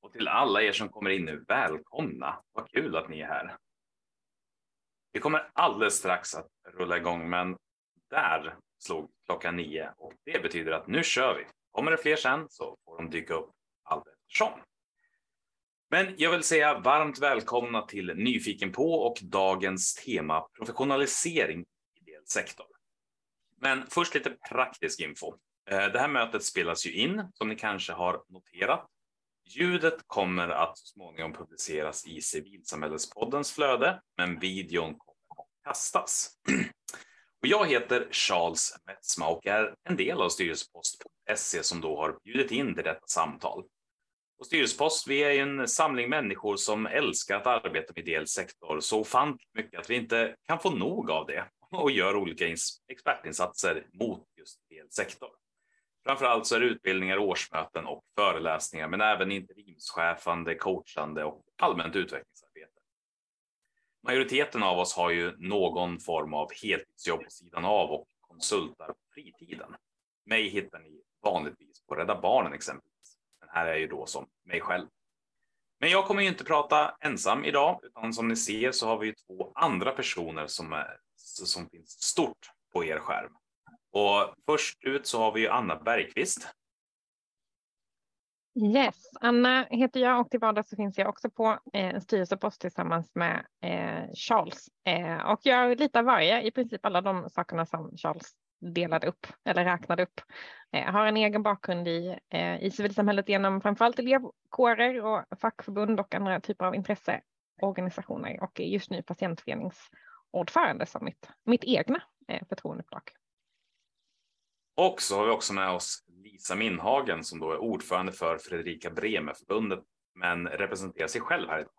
Och till alla er som kommer in nu, välkomna. Vad kul att ni är här. Vi kommer alldeles strax att rulla igång, men där slog klockan nio och det betyder att nu kör vi. Kommer det fler sen så får de dyka upp allt eftersom. Men jag vill säga varmt välkomna till Nyfiken på och dagens tema professionalisering i ideell sektor. Men först lite praktisk info. Eh, det här mötet spelas ju in som ni kanske har noterat. Ljudet kommer att så småningom publiceras i Civilsamhällespoddens flöde, men videon kommer att kastas. Och jag heter Charles Metzma och är en del av styrelsepost.se som då har bjudit in till detta samtal. Och Styrelsepost, vi är en samling människor som älskar att arbeta med ideell sektor så ofantligt mycket att vi inte kan få nog av det och gör olika expertinsatser mot just ideell sektor. Framför allt så är det utbildningar, årsmöten och föreläsningar, men även interimschefande, coachande och allmänt utvecklingsarbete. Majoriteten av oss har ju någon form av heltidsjobb på sidan av och konsultar på fritiden. Mig hittar ni vanligtvis på Rädda Barnen exempelvis. Den här är ju då som mig själv. Men jag kommer ju inte prata ensam idag, utan som ni ser så har vi två andra personer som, är, som finns stort på er skärm. Och först ut så har vi ju Anna Bergqvist. Yes, Anna heter jag och till vardags så finns jag också på eh, en styrelsepost tillsammans med eh, Charles. Eh, och jag litar varje, i princip alla de sakerna som Charles delade upp eller räknade upp. Eh, har en egen bakgrund i, eh, i civilsamhället genom framförallt elevkårer och fackförbund och andra typer av intresseorganisationer och är just nu patientföreningsordförande som mitt, mitt egna eh, förtroendeuppdrag. Och så har vi också med oss Lisa Minhagen som då är ordförande för Fredrika Bremer-förbundet men representerar sig själv här idag.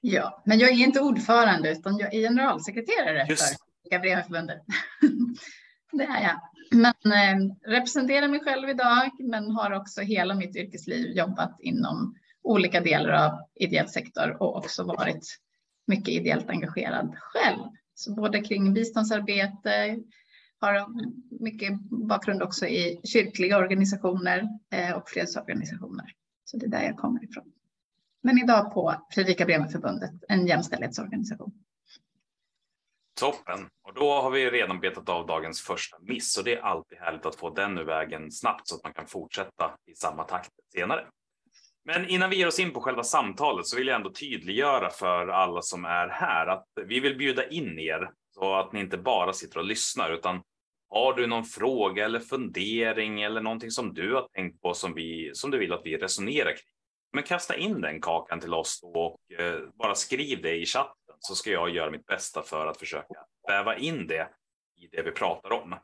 Ja, men jag är inte ordförande utan jag är generalsekreterare Just. för Fredrika Bremer-förbundet. det är jag. Men eh, representerar mig själv idag men har också hela mitt yrkesliv jobbat inom olika delar av ideell sektor och också varit mycket ideellt engagerad själv. Så både kring biståndsarbete, har mycket bakgrund också i kyrkliga organisationer eh, och fredsorganisationer. Så det är där jag kommer ifrån. Men idag på Fredrika Bremer-förbundet, en jämställdhetsorganisation. Toppen! Och då har vi redan betat av dagens första miss och det är alltid härligt att få den ur vägen snabbt så att man kan fortsätta i samma takt senare. Men innan vi ger oss in på själva samtalet så vill jag ändå tydliggöra för alla som är här att vi vill bjuda in er så att ni inte bara sitter och lyssnar utan har du någon fråga eller fundering eller någonting som du har tänkt på som, vi, som du vill att vi resonerar kring? Men kasta in den kakan till oss och eh, bara skriv det i chatten så ska jag göra mitt bästa för att försöka väva in det i det vi pratar om.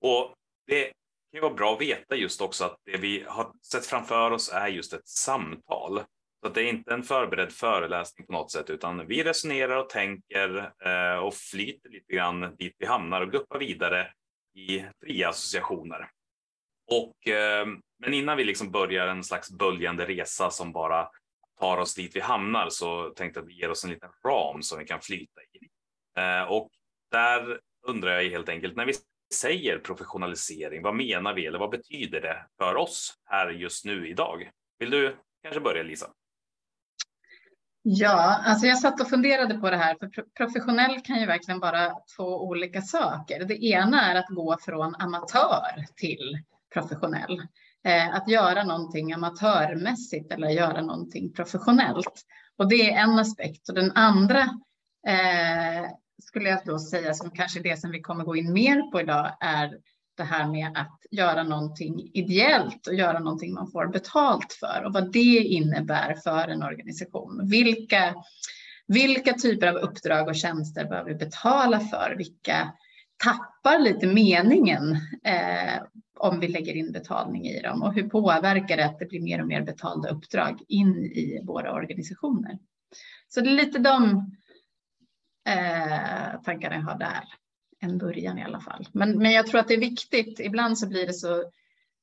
Och det kan ju vara bra att veta just också att det vi har sett framför oss är just ett samtal. Så det är inte en förberedd föreläsning på något sätt, utan vi resonerar och tänker eh, och flyter lite grann dit vi hamnar och guppar vidare i fria associationer. Och, eh, men innan vi liksom börjar en slags böljande resa som bara tar oss dit vi hamnar så tänkte jag att vi ger oss en liten ram som vi kan flyta i. Eh, och där undrar jag helt enkelt, när vi säger professionalisering, vad menar vi eller vad betyder det för oss här just nu idag? Vill du kanske börja Lisa? Ja, alltså jag satt och funderade på det här, för professionell kan ju verkligen vara två olika saker. Det ena är att gå från amatör till professionell. Eh, att göra någonting amatörmässigt eller göra någonting professionellt. Och det är en aspekt. Och den andra eh, skulle jag då säga, som kanske det som vi kommer gå in mer på idag, är det här med att göra någonting ideellt och göra någonting man får betalt för och vad det innebär för en organisation. Vilka, vilka typer av uppdrag och tjänster behöver vi betala för? Vilka tappar lite meningen eh, om vi lägger in betalning i dem och hur påverkar det att det blir mer och mer betalda uppdrag in i våra organisationer? Så det är lite de eh, tankarna jag har där en början i alla fall. Men, men jag tror att det är viktigt. Ibland så blir det så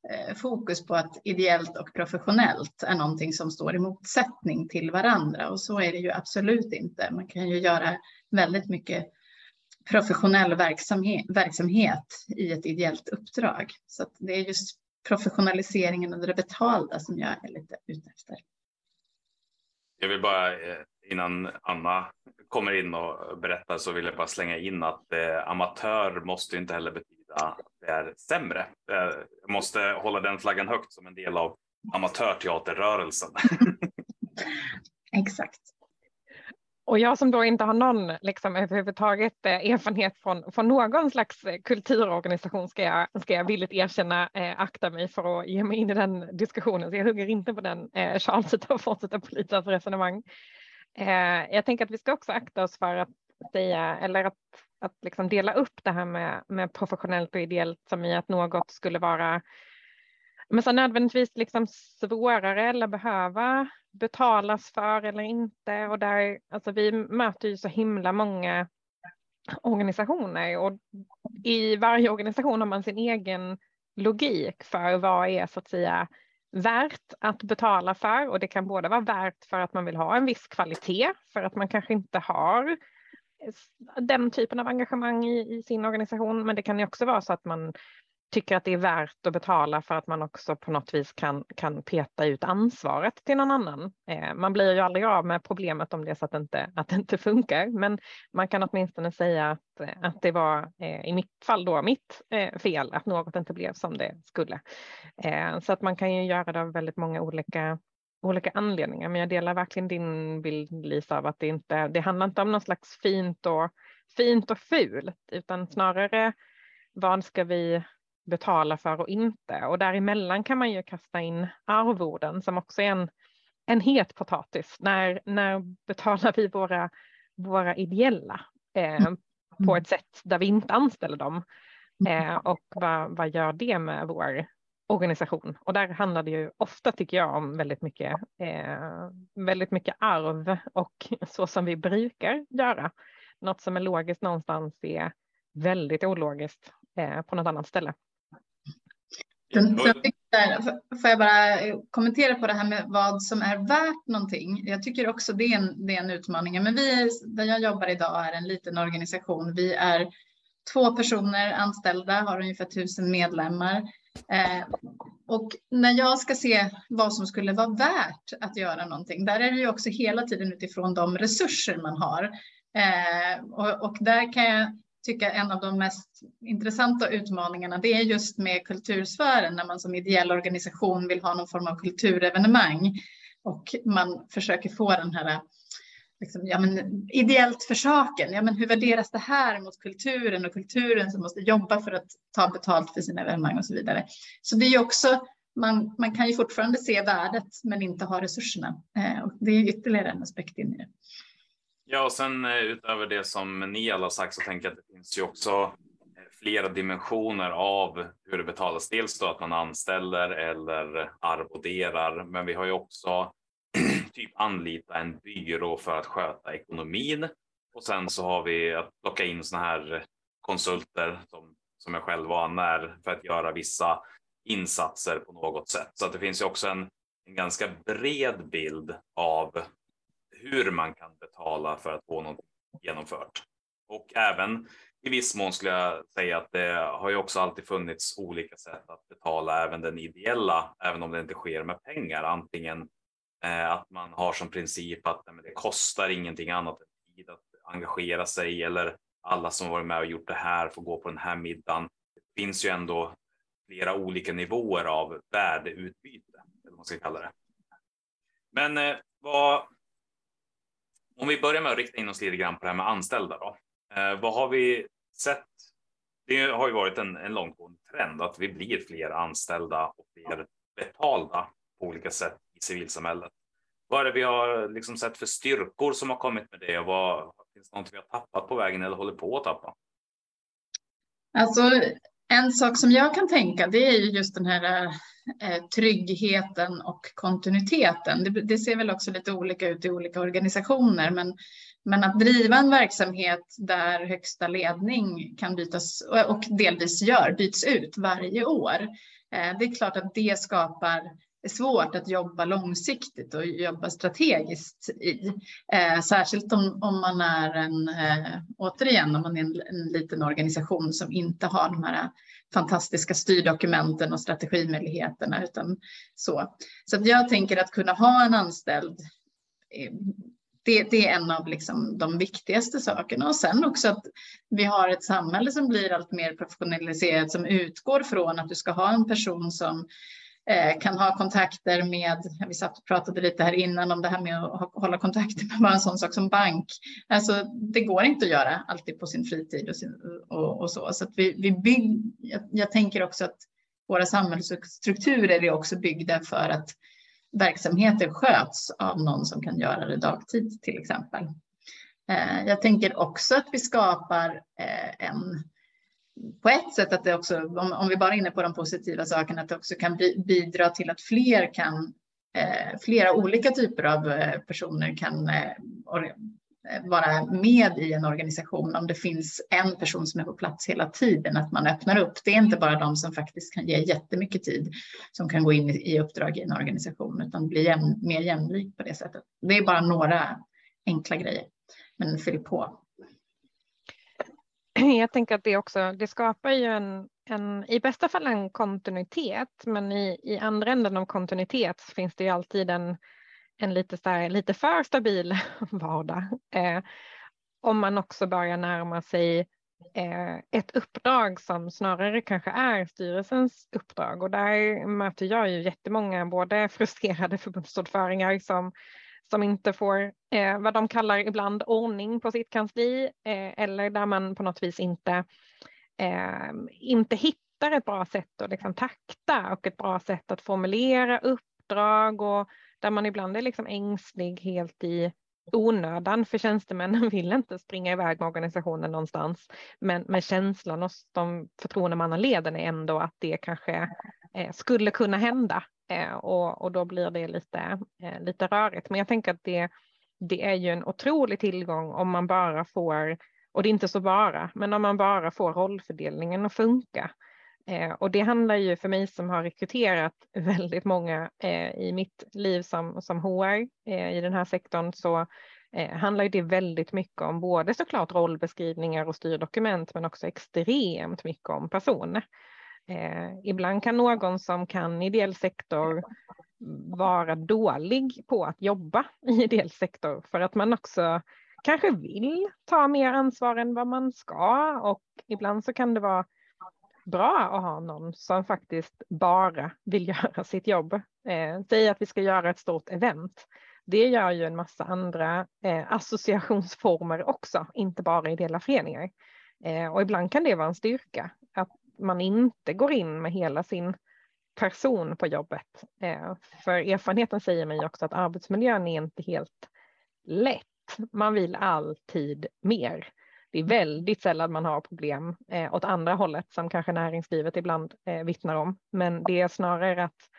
eh, fokus på att ideellt och professionellt är någonting som står i motsättning till varandra och så är det ju absolut inte. Man kan ju göra väldigt mycket professionell verksamhet, verksamhet i ett ideellt uppdrag. Så det är just professionaliseringen och det betalda som jag är lite ute efter. Jag vill bara eh, innan Anna kommer in och berättar så vill jag bara slänga in att eh, amatör måste inte heller betyda att det är sämre. Eh, jag måste hålla den flaggan högt som en del av amatörteaterrörelsen. Exakt. Och jag som då inte har någon liksom, överhuvudtaget eh, erfarenhet från, från någon slags eh, kulturorganisation ska jag, ska jag villigt erkänna eh, akta mig för att ge mig in i den diskussionen. Så jag hugger inte på den eh, chansen att fortsätta på lite resonemang. Eh, jag tänker att vi ska också akta oss för att säga eller att, att liksom dela upp det här med, med professionellt och ideellt som i att något skulle vara men så nödvändigtvis liksom svårare eller behöva betalas för eller inte. Och där, alltså vi möter ju så himla många organisationer och i varje organisation har man sin egen logik för vad är så att säga värt att betala för. Och det kan både vara värt för att man vill ha en viss kvalitet för att man kanske inte har den typen av engagemang i, i sin organisation. Men det kan ju också vara så att man tycker att det är värt att betala för att man också på något vis kan, kan peta ut ansvaret till någon annan. Eh, man blir ju aldrig av med problemet om det är så att det inte, att det inte funkar, men man kan åtminstone säga att, eh, att det var eh, i mitt fall då mitt eh, fel att något inte blev som det skulle. Eh, så att man kan ju göra det av väldigt många olika olika anledningar, men jag delar verkligen din bild Lisa av att det inte, det handlar inte om någon slags fint och fint och fult, utan snarare vad ska vi betala för och inte. Och däremellan kan man ju kasta in arvoden som också är en, en het potatis. När, när betalar vi våra, våra ideella eh, på mm. ett sätt där vi inte anställer dem? Eh, och vad, vad gör det med vår organisation? Och där handlar det ju ofta, tycker jag, om väldigt mycket, eh, väldigt mycket arv och så som vi brukar göra. Något som är logiskt någonstans är väldigt ologiskt eh, på något annat ställe. Mm. Den, får jag bara eh, kommentera på det här med vad som är värt någonting. Jag tycker också det är en, det är en utmaning. Men vi, där jag jobbar idag är en liten organisation. Vi är två personer anställda, har ungefär tusen medlemmar. Eh, och när jag ska se vad som skulle vara värt att göra någonting, där är det ju också hela tiden utifrån de resurser man har. Eh, och, och där kan jag tycka en av de mest intressanta utmaningarna det är just med kultursfären när man som ideell organisation vill ha någon form av kulturevenemang och man försöker få den här liksom, ja, men, ideellt för saken. Ja, men hur värderas det här mot kulturen och kulturen som måste jobba för att ta betalt för sina evenemang och så vidare. Så det är ju också man, man kan ju fortfarande se värdet men inte ha resurserna. Eh, och det är ytterligare en aspekt in i det. Ja, och sen eh, utöver det som ni alla har sagt så tänker jag att det finns ju också eh, flera dimensioner av hur det betalas. Dels då att man anställer eller arvoderar, men vi har ju också typ anlita en byrå för att sköta ekonomin. Och sen så har vi att plocka in sådana här konsulter som, som jag själv var när för att göra vissa insatser på något sätt. Så att det finns ju också en, en ganska bred bild av hur man kan betala för att få något genomfört. Och även i viss mån skulle jag säga att det har ju också alltid funnits olika sätt att betala även den ideella, även om det inte sker med pengar. Antingen eh, att man har som princip att nej, det kostar ingenting annat än tid att engagera sig eller alla som varit med och gjort det här får gå på den här middagen. Det finns ju ändå flera olika nivåer av värdeutbyte, eller vad man ska kalla det. Men eh, vad, om vi börjar med att rikta in oss lite grann på det här med anställda då. Eh, vad har vi sett? Det har ju varit en, en långtgående trend att vi blir fler anställda och fler betalda på olika sätt i civilsamhället. Vad är det vi har liksom sett för styrkor som har kommit med det och vad finns det något vi har tappat på vägen eller håller på att tappa? Alltså en sak som jag kan tänka det är ju just den här eh, tryggheten och kontinuiteten. Det, det, ser väl också lite olika ut i olika organisationer, men, men att driva en verksamhet där högsta ledning kan bytas och delvis gör, byts ut varje år. Eh, det är klart att det skapar svårt att jobba långsiktigt och jobba strategiskt i. Eh, särskilt om, om man är en, eh, återigen, om man är en, en, liten organisation som inte har de här fantastiska styrdokumenten och strategimöjligheterna utan så. Så att jag tänker att kunna ha en anställd eh, det, det, är en av liksom de viktigaste sakerna. Och sen också att vi har ett samhälle som blir allt mer professionaliserat som utgår från att du ska ha en person som Eh, kan ha kontakter med, vi satt och pratade lite här innan om det här med att hålla kontakter med bara en sån sak som bank. Alltså det går inte att göra alltid på sin fritid och, sin, och, och så. Så att vi, vi bygg, jag, jag tänker också att våra samhällsstrukturer är också byggda för att verksamheter sköts av någon som kan göra det dagtid till exempel. Eh, jag tänker också att vi skapar eh, en på ett sätt att det också, om, vi bara är inne på de positiva sakerna, att det också kan bidra till att fler kan, eh, flera olika typer av eh, personer kan eh, eh, vara med i en organisation om det finns en person som är på plats hela tiden, att man öppnar upp. Det är inte bara de som faktiskt kan ge jättemycket tid som kan gå in i uppdrag i en organisation, utan bli jäm, mer jämlik på det sättet. Det är bara några enkla grejer, men fyll på. Jag tänker att det också, det skapar ju en, en i bästa fall en kontinuitet, men i, i andra änden av kontinuitet finns det ju alltid en en lite, så här, lite för stabil vardag. Eh, om man också börjar närma sig eh, ett uppdrag som snarare kanske är styrelsens uppdrag och där möter jag ju jättemånga både frustrerade förbundsordförande som, som inte får eh, vad de kallar ibland ordning på sitt kansli eh, eller där man på något vis inte, eh, inte hittar ett bra sätt att liksom takta och ett bra sätt att formulera uppdrag och där man ibland är liksom ängslig helt i onödan för tjänstemännen vill inte springa iväg med organisationen någonstans. Men, men känslan hos de förtroendemannaleden är ändå att det kanske eh, skulle kunna hända Eh, och, och då blir det lite, eh, lite rörigt. Men jag tänker att det, det är ju en otrolig tillgång om man bara får, och det är inte så bara, men om man bara får rollfördelningen att funka. Eh, och det handlar ju för mig som har rekryterat väldigt många eh, i mitt liv som, som HR eh, i den här sektorn så eh, handlar det väldigt mycket om både såklart rollbeskrivningar och styrdokument men också extremt mycket om personer. Eh, ibland kan någon som kan ideell sektor vara dålig på att jobba i ideell sektor för att man också kanske vill ta mer ansvar än vad man ska och ibland så kan det vara bra att ha någon som faktiskt bara vill göra sitt jobb. Eh, säg att vi ska göra ett stort event. Det gör ju en massa andra eh, associationsformer också, inte bara ideella föreningar. Eh, och ibland kan det vara en styrka man inte går in med hela sin person på jobbet. Eh, för erfarenheten säger mig också att arbetsmiljön är inte helt lätt. Man vill alltid mer det är väldigt sällan man har problem eh, åt andra hållet som kanske näringslivet ibland eh, vittnar om. Men det är snarare att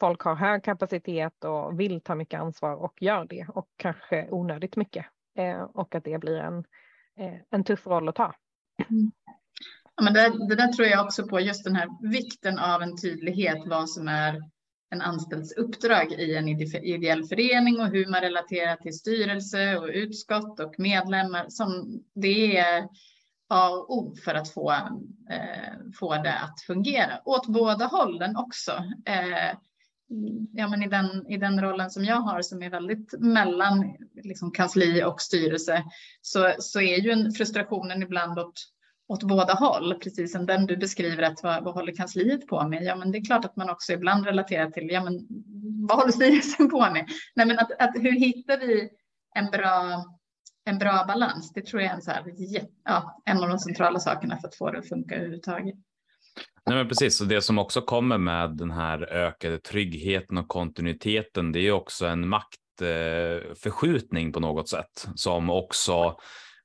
folk har hög kapacitet och vill ta mycket ansvar och gör det och kanske onödigt mycket eh, och att det blir en, eh, en tuff roll att ta. Mm. Ja, men det, det där tror jag också på, just den här vikten av en tydlighet vad som är en anställds uppdrag i en ideell förening och hur man relaterar till styrelse och utskott och medlemmar. Som det är A och O för att få, eh, få det att fungera. Åt båda hållen också. Eh, ja, men i, den, I den rollen som jag har som är väldigt mellan liksom, kansli och styrelse så, så är ju en frustrationen ibland åt åt båda håll, precis som den du beskriver att vad, vad håller kansliet på med? Ja, men det är klart att man också ibland relaterar till, ja, men vad håller styrelsen på med? Nej, men att, att hur hittar vi en bra, en bra balans? Det tror jag är en, så här, ja, en av de centrala sakerna för att få det att funka överhuvudtaget. Nej, men precis, och det som också kommer med den här ökade tryggheten och kontinuiteten, det är också en maktförskjutning på något sätt som också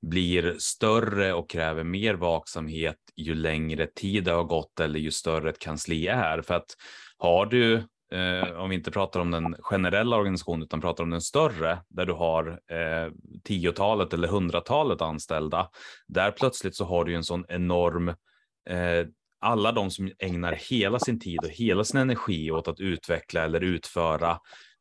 blir större och kräver mer vaksamhet ju längre tid det har gått eller ju större ett kansli är. För att har du, eh, om vi inte pratar om den generella organisationen utan pratar om den större, där du har eh, tiotalet eller hundratalet anställda, där plötsligt så har du en sån enorm eh, alla de som ägnar hela sin tid och hela sin energi åt att utveckla eller utföra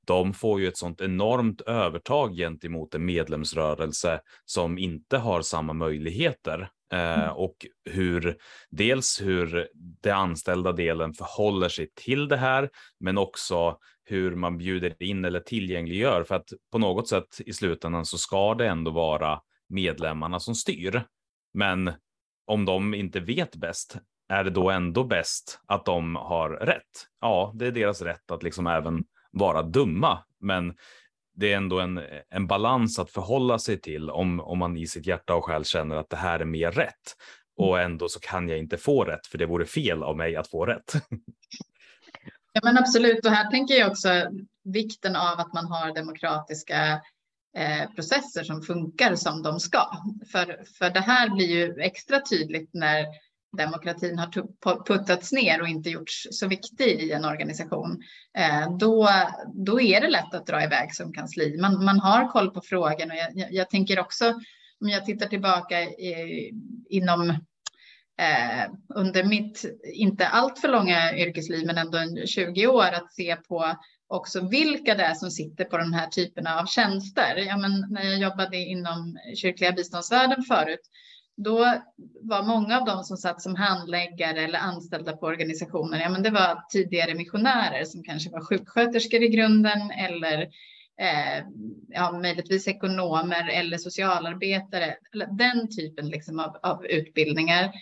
de får ju ett sånt enormt övertag gentemot en medlemsrörelse som inte har samma möjligheter. Eh, mm. och hur dels hur det anställda delen förhåller sig till det här, men också hur man bjuder in eller tillgängliggör för att på något sätt i slutändan så ska det ändå vara medlemmarna som styr. Men om de inte vet bäst, är det då ändå bäst att de har rätt? Ja, det är deras rätt att liksom även vara dumma, men det är ändå en, en balans att förhålla sig till om, om man i sitt hjärta och själ känner att det här är mer rätt. Och ändå så kan jag inte få rätt, för det vore fel av mig att få rätt. Ja, men absolut. Och här tänker jag också vikten av att man har demokratiska eh, processer som funkar som de ska. För, för det här blir ju extra tydligt när demokratin har puttats ner och inte gjorts så viktig i en organisation, eh, då, då är det lätt att dra iväg som kansli. Man, man har koll på frågan och jag, jag, jag tänker också om jag tittar tillbaka i, inom eh, under mitt inte alltför långa yrkesliv, men ändå 20 år, att se på också vilka det är som sitter på den här typerna av tjänster. Ja, men när jag jobbade inom kyrkliga biståndsvärlden förut, då var många av dem som satt som handläggare eller anställda på organisationer, ja, men det var tidigare missionärer som kanske var sjuksköterskor i grunden eller eh, ja, möjligtvis ekonomer eller socialarbetare, eller den typen liksom av, av utbildningar.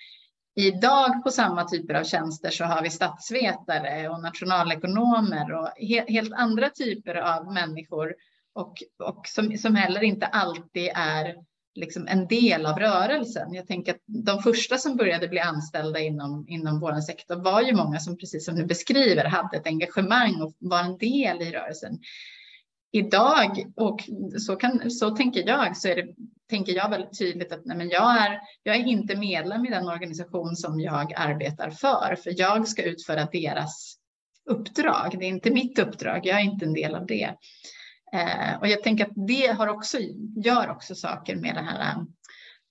Idag på samma typer av tjänster så har vi statsvetare och nationalekonomer och he helt andra typer av människor och, och som, som heller inte alltid är liksom en del av rörelsen. Jag tänker att de första som började bli anställda inom, inom vår sektor var ju många som precis som du beskriver hade ett engagemang och var en del i rörelsen idag, och så, kan, så tänker jag, så är det, tänker jag väldigt tydligt att nej, men jag, är, jag är inte medlem i den organisation som jag arbetar för, för jag ska utföra deras uppdrag. Det är inte mitt uppdrag, jag är inte en del av det. Eh, och jag tänker att det har också, gör också saker med de här eh,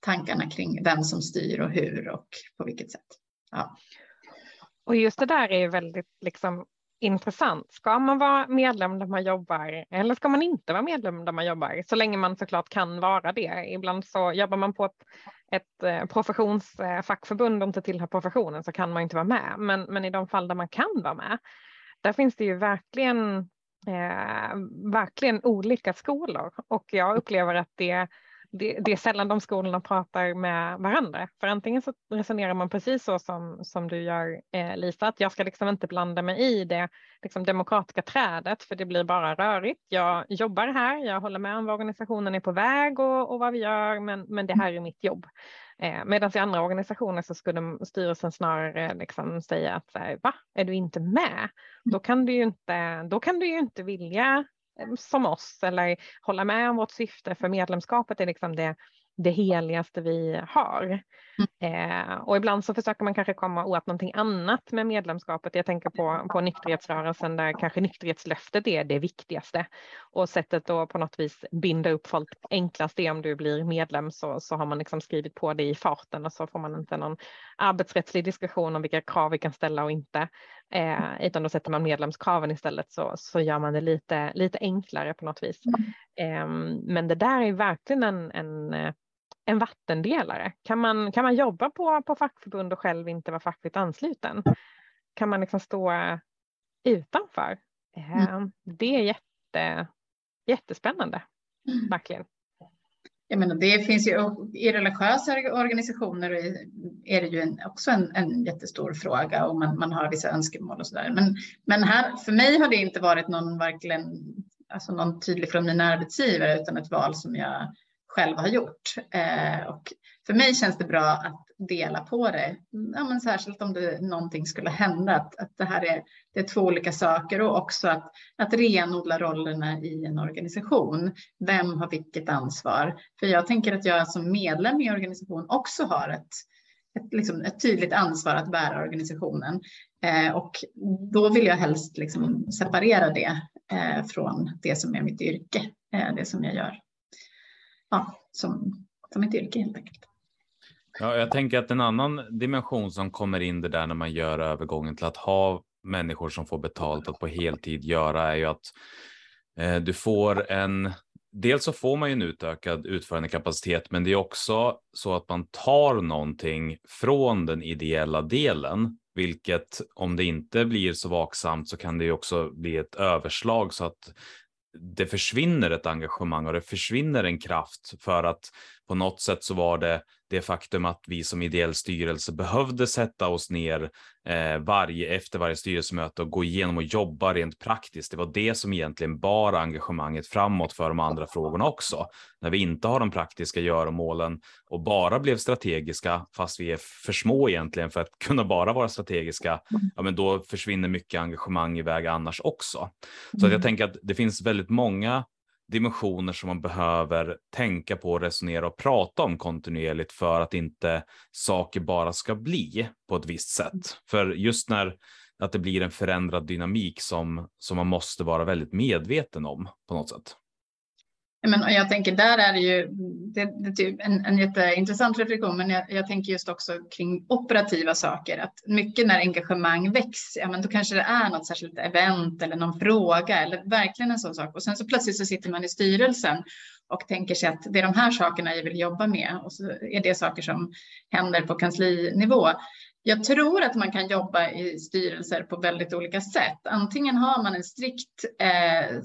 tankarna kring vem som styr och hur och på vilket sätt. Ja. Och just det där är ju väldigt liksom intressant. Ska man vara medlem där man jobbar eller ska man inte vara medlem där man jobbar? Så länge man såklart kan vara det. Ibland så jobbar man på ett, ett eh, professionsfackförbund eh, och inte tillhör professionen så kan man inte vara med. Men, men i de fall där man kan vara med, där finns det ju verkligen, eh, verkligen olika skolor och jag upplever att det det, det, är sällan de skolorna pratar med varandra. För antingen så resonerar man precis så som, som du gör eh, Lisa, att jag ska liksom inte blanda mig i det liksom, demokratiska trädet för det blir bara rörigt. Jag jobbar här, jag håller med om vad organisationen är på väg och, och vad vi gör, men, men det här är mitt jobb. Eh, Medan i andra organisationer så skulle styrelsen snarare liksom säga att så här, va, är du inte med? Då kan du ju inte, då kan du ju inte vilja Eh, som oss eller hålla med om vårt syfte för medlemskapet är liksom det, det heligaste vi har. Mm. Eh, och ibland så försöker man kanske komma åt någonting annat med medlemskapet. Jag tänker på, på nykterhetsrörelsen där kanske nykterhetslöftet är det viktigaste och sättet att på något vis binda upp folk enklast är om du blir medlem så, så har man liksom skrivit på det i farten och så får man inte någon arbetsrättslig diskussion om vilka krav vi kan ställa och inte. Eh, utan då sätter man medlemskraven istället så, så gör man det lite, lite enklare på något vis. Eh, men det där är verkligen en, en en vattendelare? Kan man, kan man jobba på, på fackförbund och själv inte vara fackligt ansluten? Kan man liksom stå utanför? Mm. Ehm, det är jätte, jättespännande, mm. verkligen. Jag menar, det finns ju i religiösa organisationer är det ju en, också en, en jättestor fråga och man, man har vissa önskemål och så där. Men, men här, för mig har det inte varit någon verkligen, alltså någon tydlig från mina arbetsgivare utan ett val som jag själv har gjort. Eh, och för mig känns det bra att dela på det, ja, men särskilt om det någonting skulle hända, att, att det här är, det är två olika saker och också att, att renodla rollerna i en organisation. Vem har vilket ansvar? För jag tänker att jag som medlem i organisation också har ett, ett, liksom ett tydligt ansvar att bära organisationen. Eh, och då vill jag helst liksom separera det eh, från det som är mitt yrke, eh, det som jag gör ja, som, som ett yrke helt enkelt. Ja, jag tänker att en annan dimension som kommer in det där när man gör övergången till att ha människor som får betalt att på heltid göra är ju att eh, du får en Dels så får man ju en utökad utförandekapacitet, men det är också så att man tar någonting från den ideella delen vilket om det inte blir så vaksamt så kan det ju också bli ett överslag så att det försvinner ett engagemang och det försvinner en kraft för att på något sätt så var det det faktum att vi som ideell styrelse behövde sätta oss ner eh, varje, efter varje styrelsemöte och gå igenom och jobba rent praktiskt. Det var det som egentligen bar engagemanget framåt för de andra frågorna också. När vi inte har de praktiska göromålen och bara blev strategiska, fast vi är för små egentligen för att kunna bara vara strategiska, ja, men då försvinner mycket engagemang iväg annars också. Så jag mm. tänker att det finns väldigt många dimensioner som man behöver tänka på, resonera och prata om kontinuerligt för att inte saker bara ska bli på ett visst sätt. För just när att det blir en förändrad dynamik som, som man måste vara väldigt medveten om på något sätt. Men jag tänker där är det ju det, det är typ en, en jätteintressant reflektion, men jag, jag, tänker just också kring operativa saker. Att mycket när engagemang väcks, ja, men då kanske det är något särskilt event eller någon fråga eller verkligen en sån sak. Och sen så plötsligt så sitter man i styrelsen och tänker sig att det är de här sakerna jag vill jobba med och så är det saker som händer på kanslinivå. Jag tror att man kan jobba i styrelser på väldigt olika sätt. Antingen har man en strikt eh,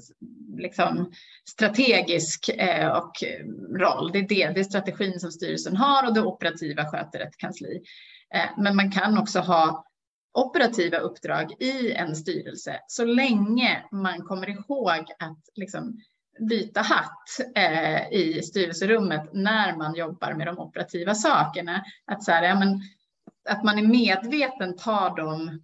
liksom, strategisk eh, och eh, roll. Det är, det, det är strategin som styrelsen har och det operativa sköter ett kansli. Eh, men man kan också ha operativa uppdrag i en styrelse så länge man kommer ihåg att liksom, byta hatt eh, i styrelserummet när man jobbar med de operativa sakerna. Att så här, ja, men att man är medveten tar dem,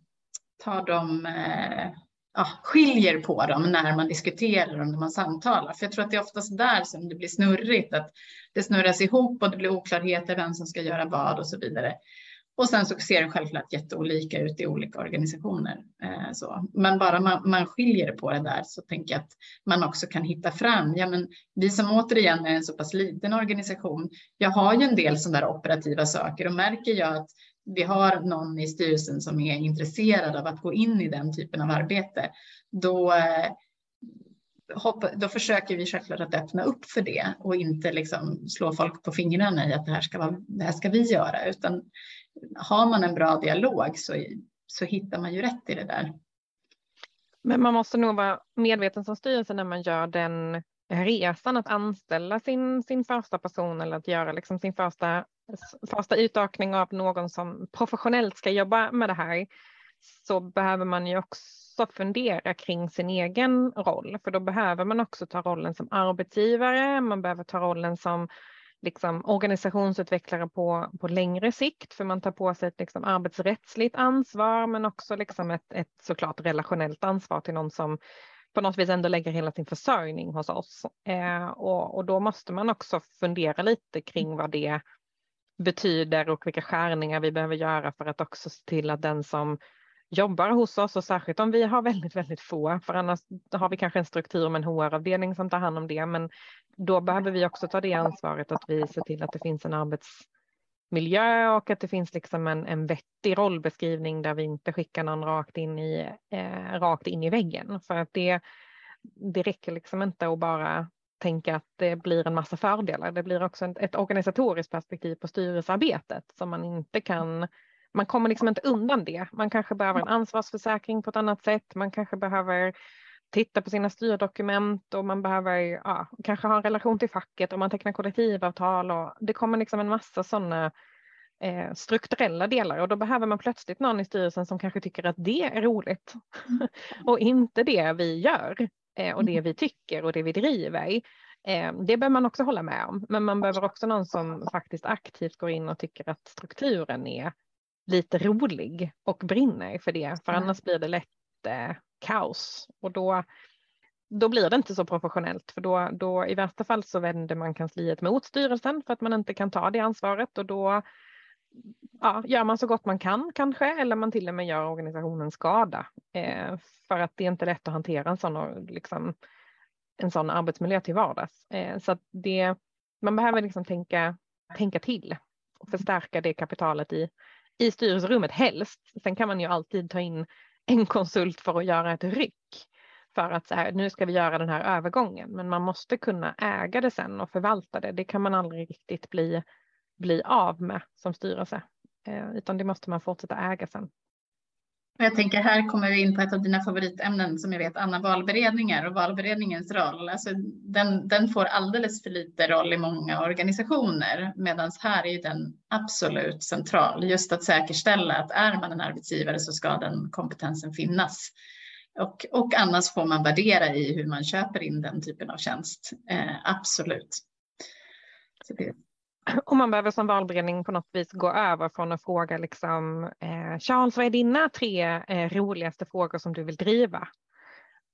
tar dem eh, ja, skiljer på dem när man diskuterar och när man samtalar. För jag tror att det är oftast där som det blir snurrigt, att det snurras ihop och det blir oklarheter vem som ska göra vad och så vidare. Och sen så ser det självklart jätteolika ut i olika organisationer. Eh, så. Men bara man, man skiljer på det där så tänker jag att man också kan hitta fram. Ja, men vi som återigen är en så pass liten organisation. Jag har ju en del sådana där operativa saker och märker jag att vi har någon i styrelsen som är intresserad av att gå in i den typen av arbete, då, eh, hoppa, då försöker vi självklart att öppna upp för det och inte liksom slå folk på fingrarna i att det här ska, vara, det här ska vi göra, utan har man en bra dialog så, så hittar man ju rätt i det där. Men man måste nog vara medveten som styrelse när man gör den resan att anställa sin, sin första person eller att göra liksom sin första första utökning av någon som professionellt ska jobba med det här så behöver man ju också fundera kring sin egen roll, för då behöver man också ta rollen som arbetsgivare, man behöver ta rollen som liksom, organisationsutvecklare på, på längre sikt, för man tar på sig ett liksom, arbetsrättsligt ansvar, men också liksom ett, ett såklart relationellt ansvar till någon som på något vis ändå lägger hela sin försörjning hos oss. Eh, och, och då måste man också fundera lite kring vad det betyder och vilka skärningar vi behöver göra för att också se till att den som jobbar hos oss och särskilt om vi har väldigt, väldigt få, för annars har vi kanske en struktur med en HR-avdelning som tar hand om det, men då behöver vi också ta det ansvaret att vi ser till att det finns en arbetsmiljö och att det finns liksom en, en vettig rollbeskrivning där vi inte skickar någon rakt in i, eh, rakt in i väggen, för att det, det räcker liksom inte att bara tänka att det blir en massa fördelar. Det blir också ett organisatoriskt perspektiv på styrelsearbetet som man inte kan man kommer liksom inte undan det. Man kanske behöver en ansvarsförsäkring på ett annat sätt. Man kanske behöver titta på sina styrdokument och man behöver ja, kanske ha en relation till facket och man tecknar kollektivavtal och det kommer liksom en massa sådana eh, strukturella delar och då behöver man plötsligt någon i styrelsen som kanske tycker att det är roligt mm. och inte det vi gör. Eh, och det mm. vi tycker och det vi driver. Eh, det behöver man också hålla med om, men man behöver också någon som faktiskt aktivt går in och tycker att strukturen är lite rolig och brinner för det, för annars blir det lätt eh, kaos och då, då blir det inte så professionellt för då, då i värsta fall så vänder man kansliet mot styrelsen för att man inte kan ta det ansvaret och då ja, gör man så gott man kan kanske, eller man till och med gör organisationen skada. Eh, för att det är inte lätt att hantera en sån, liksom, en sån arbetsmiljö till vardags. Eh, så att det, man behöver liksom tänka, tänka till och förstärka det kapitalet i, i styrelserummet helst. Sen kan man ju alltid ta in en konsult för att göra ett ryck för att så här, nu ska vi göra den här övergången, men man måste kunna äga det sen och förvalta det. Det kan man aldrig riktigt bli bli av med som styrelse, eh, utan det måste man fortsätta äga sen. Och jag tänker här kommer vi in på ett av dina favoritämnen som jag vet, Anna, valberedningar och valberedningens roll. Alltså, den, den får alldeles för lite roll i många organisationer, medan här är den absolut central. Just att säkerställa att är man en arbetsgivare så ska den kompetensen finnas. Och, och annars får man värdera i hur man köper in den typen av tjänst. Eh, absolut. Så det och man behöver som valberedning på något vis gå över från att fråga liksom, eh, Charles, vad är dina tre eh, roligaste frågor som du vill driva?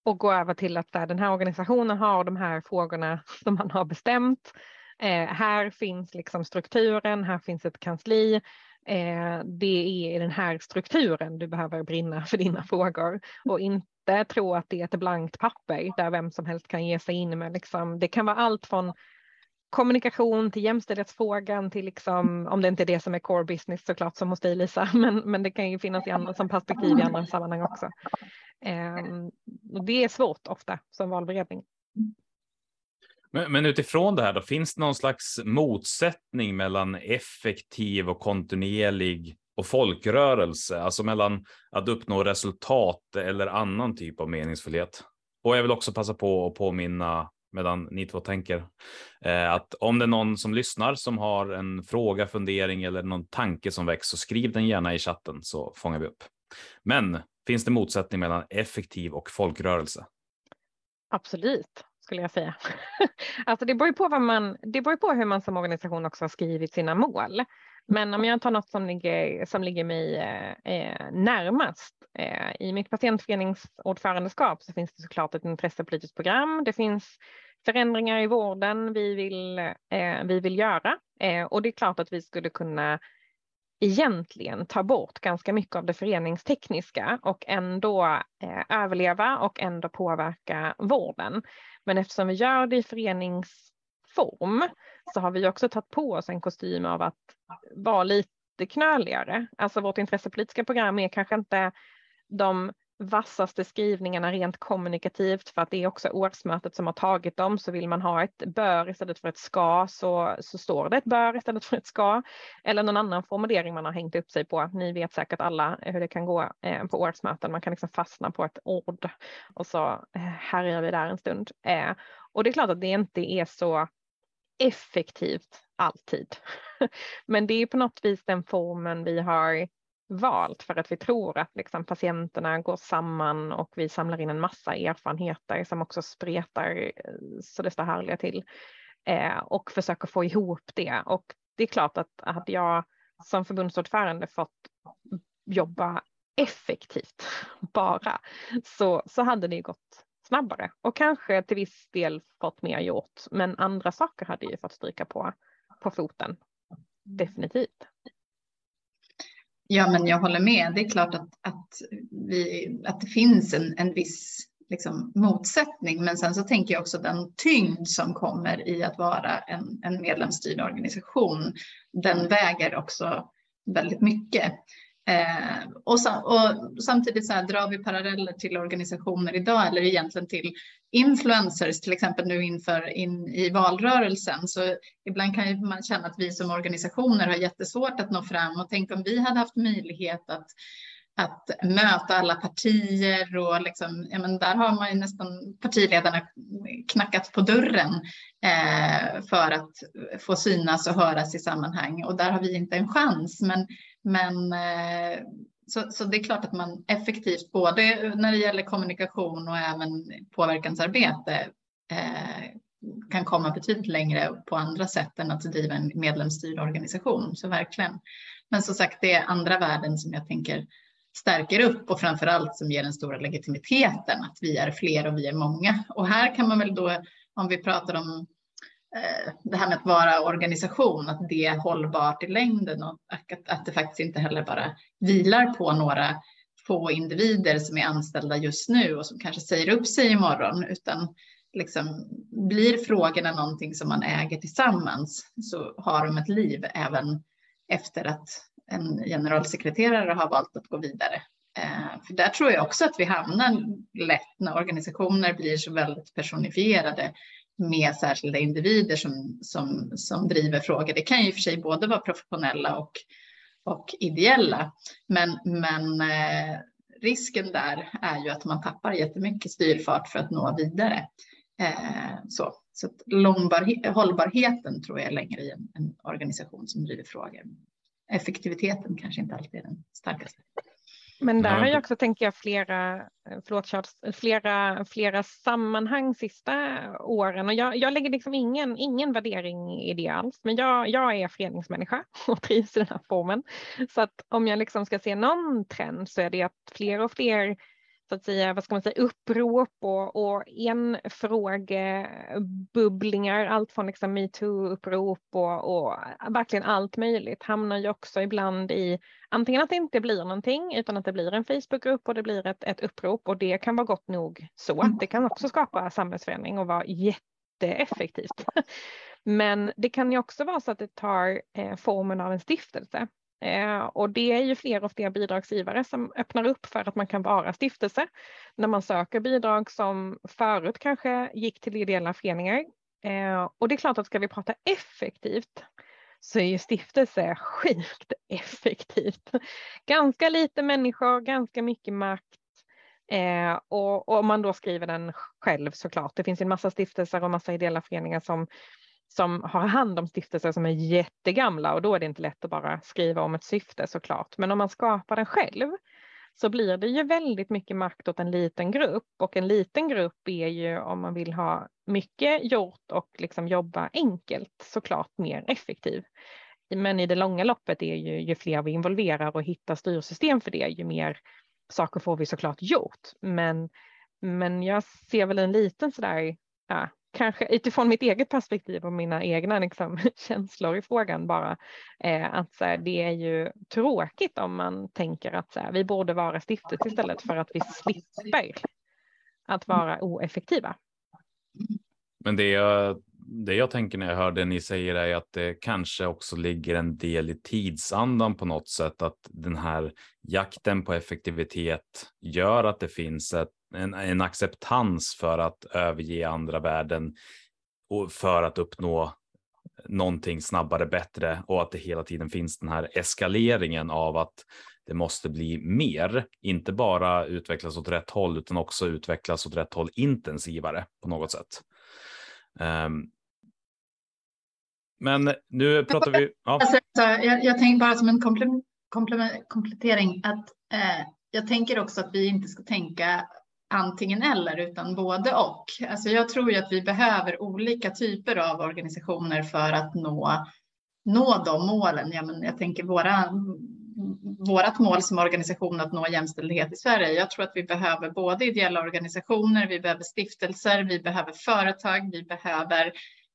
Och gå över till att där, den här organisationen har de här frågorna som man har bestämt. Eh, här finns liksom strukturen, här finns ett kansli. Eh, det är i den här strukturen du behöver brinna för dina frågor och inte tro att det är ett blankt papper där vem som helst kan ge sig in med. Liksom, det kan vara allt från kommunikation till jämställdhetsfrågan till liksom, om det inte är det som är core business såklart som hos dig Lisa, men, men det kan ju finnas i andra, som perspektiv i andra sammanhang också. Um, och det är svårt ofta som valberedning. Men, men, utifrån det här då, finns det någon slags motsättning mellan effektiv och kontinuerlig och folkrörelse, alltså mellan att uppnå resultat eller annan typ av meningsfullhet? Och jag vill också passa på att påminna medan ni två tänker. Eh, att om det är någon som lyssnar som har en fråga, fundering eller någon tanke som väcks så skriv den gärna i chatten så fångar vi upp. Men finns det motsättning mellan effektiv och folkrörelse? Absolut skulle jag säga. alltså det beror på vad man, det beror på hur man som organisation också har skrivit sina mål. Men om jag tar något som ligger, som ligger mig eh, närmast. Eh, I mitt patientföreningsordförandeskap så finns det såklart ett intressepolitiskt program. Det finns förändringar i vården vi vill, eh, vi vill göra eh, och det är klart att vi skulle kunna egentligen ta bort ganska mycket av det föreningstekniska och ändå eh, överleva och ändå påverka vården. Men eftersom vi gör det i föreningsform så har vi också tagit på oss en kostym av att vara lite knöligare. Alltså vårt intressepolitiska program är kanske inte de vassaste skrivningarna rent kommunikativt för att det är också årsmötet som har tagit dem. Så vill man ha ett bör istället för ett ska så, så står det ett bör istället för ett ska. Eller någon annan formulering man har hängt upp sig på. Ni vet säkert alla hur det kan gå eh, på årsmöten. Man kan liksom fastna på ett ord och så eh, härjar vi där en stund. Eh, och det är klart att det inte är så effektivt alltid. Men det är på något vis den formen vi har valt för att vi tror att liksom patienterna går samman och vi samlar in en massa erfarenheter som också spretar eh, så det står härliga till eh, och försöker få ihop det. Och det är klart att hade jag som förbundsordförande fått jobba effektivt bara så, så hade det gått snabbare och kanske till viss del fått mer gjort. Men andra saker hade ju fått stryka på, på foten. Definitivt. Ja, men jag håller med. Det är klart att, att, vi, att det finns en, en viss liksom, motsättning. Men sen så tänker jag också den tyngd som kommer i att vara en, en medlemsstyrd organisation. Den väger också väldigt mycket. Eh, och, och, samtidigt så här, drar vi paralleller till organisationer idag eller egentligen till influencers, till exempel nu inför in i valrörelsen. Så ibland kan man känna att vi som organisationer har jättesvårt att nå fram och tänk om vi hade haft möjlighet att att möta alla partier och liksom, ja, men där har man ju nästan partiledarna knackat på dörren eh, för att få synas och höras i sammanhang och där har vi inte en chans. Men, men eh, så, så, det är klart att man effektivt både när det gäller kommunikation och även påverkansarbete eh, kan komma betydligt längre på andra sätt än att driva en medlemsstyrd organisation. Så verkligen. Men som sagt, det är andra värden som jag tänker stärker upp och framför allt som ger den stora legitimiteten att vi är fler och vi är många. Och här kan man väl då, om vi pratar om Eh, det här med att vara organisation, att det är hållbart i längden och att, att det faktiskt inte heller bara vilar på några få individer som är anställda just nu och som kanske säger upp sig imorgon, utan liksom blir frågorna någonting som man äger tillsammans så har de ett liv även efter att en generalsekreterare har valt att gå vidare. Eh, för där tror jag också att vi hamnar lätt när organisationer blir så väldigt personifierade med särskilda individer som, som, som driver frågor. Det kan ju i och för sig både vara professionella och, och ideella. Men, men eh, risken där är ju att man tappar jättemycket styrfart för att nå vidare. Eh, så så hållbarheten tror jag är längre i en, en organisation som driver frågor. Effektiviteten kanske inte alltid är den starkaste. Men där har jag också, tänker jag, flera, Eh, förlåt Charles, flera, flera sammanhang sista åren. Och jag, jag lägger liksom ingen, ingen värdering i det alls, men jag, jag är föreningsmänniska och trivs i den här formen. Så att om jag liksom ska se någon trend så är det att fler och fler så att säga, vad ska man säga, upprop och, och enfrågebubblingar, allt från liksom metoo-upprop och, och verkligen allt möjligt hamnar ju också ibland i antingen att det inte blir någonting utan att det blir en Facebookgrupp och det blir ett, ett upprop och det kan vara gott nog så. Mm. Det kan också skapa samhällsförändring och vara jätteeffektivt. Men det kan ju också vara så att det tar eh, formen av en stiftelse Eh, och det är ju fler och fler bidragsgivare som öppnar upp för att man kan vara stiftelse när man söker bidrag som förut kanske gick till ideella föreningar. Eh, och det är klart att ska vi prata effektivt så är ju stiftelse sjukt effektivt. Ganska lite människor, ganska mycket makt Eh, och, om man då skriver den själv såklart. Det finns en massa stiftelser och massa ideella föreningar som som har hand om stiftelser som är jättegamla och då är det inte lätt att bara skriva om ett syfte såklart. Men om man skapar den själv så blir det ju väldigt mycket makt åt en liten grupp och en liten grupp är ju om man vill ha mycket gjort och liksom jobba enkelt såklart mer effektiv. Men i det långa loppet är ju, ju fler vi involverar och hittar styrsystem för det, ju mer saker får vi såklart gjort. Men, men jag ser väl en liten sådär ja, kanske utifrån mitt eget perspektiv och mina egna liksom, känslor i frågan bara, eh, att så här, det är ju tråkigt om man tänker att så här, vi borde vara stiftet istället för att vi slipper att vara oeffektiva. Men det jag, det jag tänker när jag hör det ni säger är att det kanske också ligger en del i tidsandan på något sätt, att den här jakten på effektivitet gör att det finns ett en, en acceptans för att överge andra värden och för att uppnå någonting snabbare, bättre och att det hela tiden finns den här eskaleringen av att det måste bli mer, inte bara utvecklas åt rätt håll utan också utvecklas åt rätt håll intensivare på något sätt. Um, men nu pratar vi. Ja. Jag, jag tänker bara som en komplettering att eh, jag tänker också att vi inte ska tänka antingen eller utan både och. Alltså jag tror ju att vi behöver olika typer av organisationer för att nå, nå de målen. Ja, men jag tänker våra, vårat mål som organisation att nå jämställdhet i Sverige. Jag tror att vi behöver både ideella organisationer, vi behöver stiftelser, vi behöver företag, vi behöver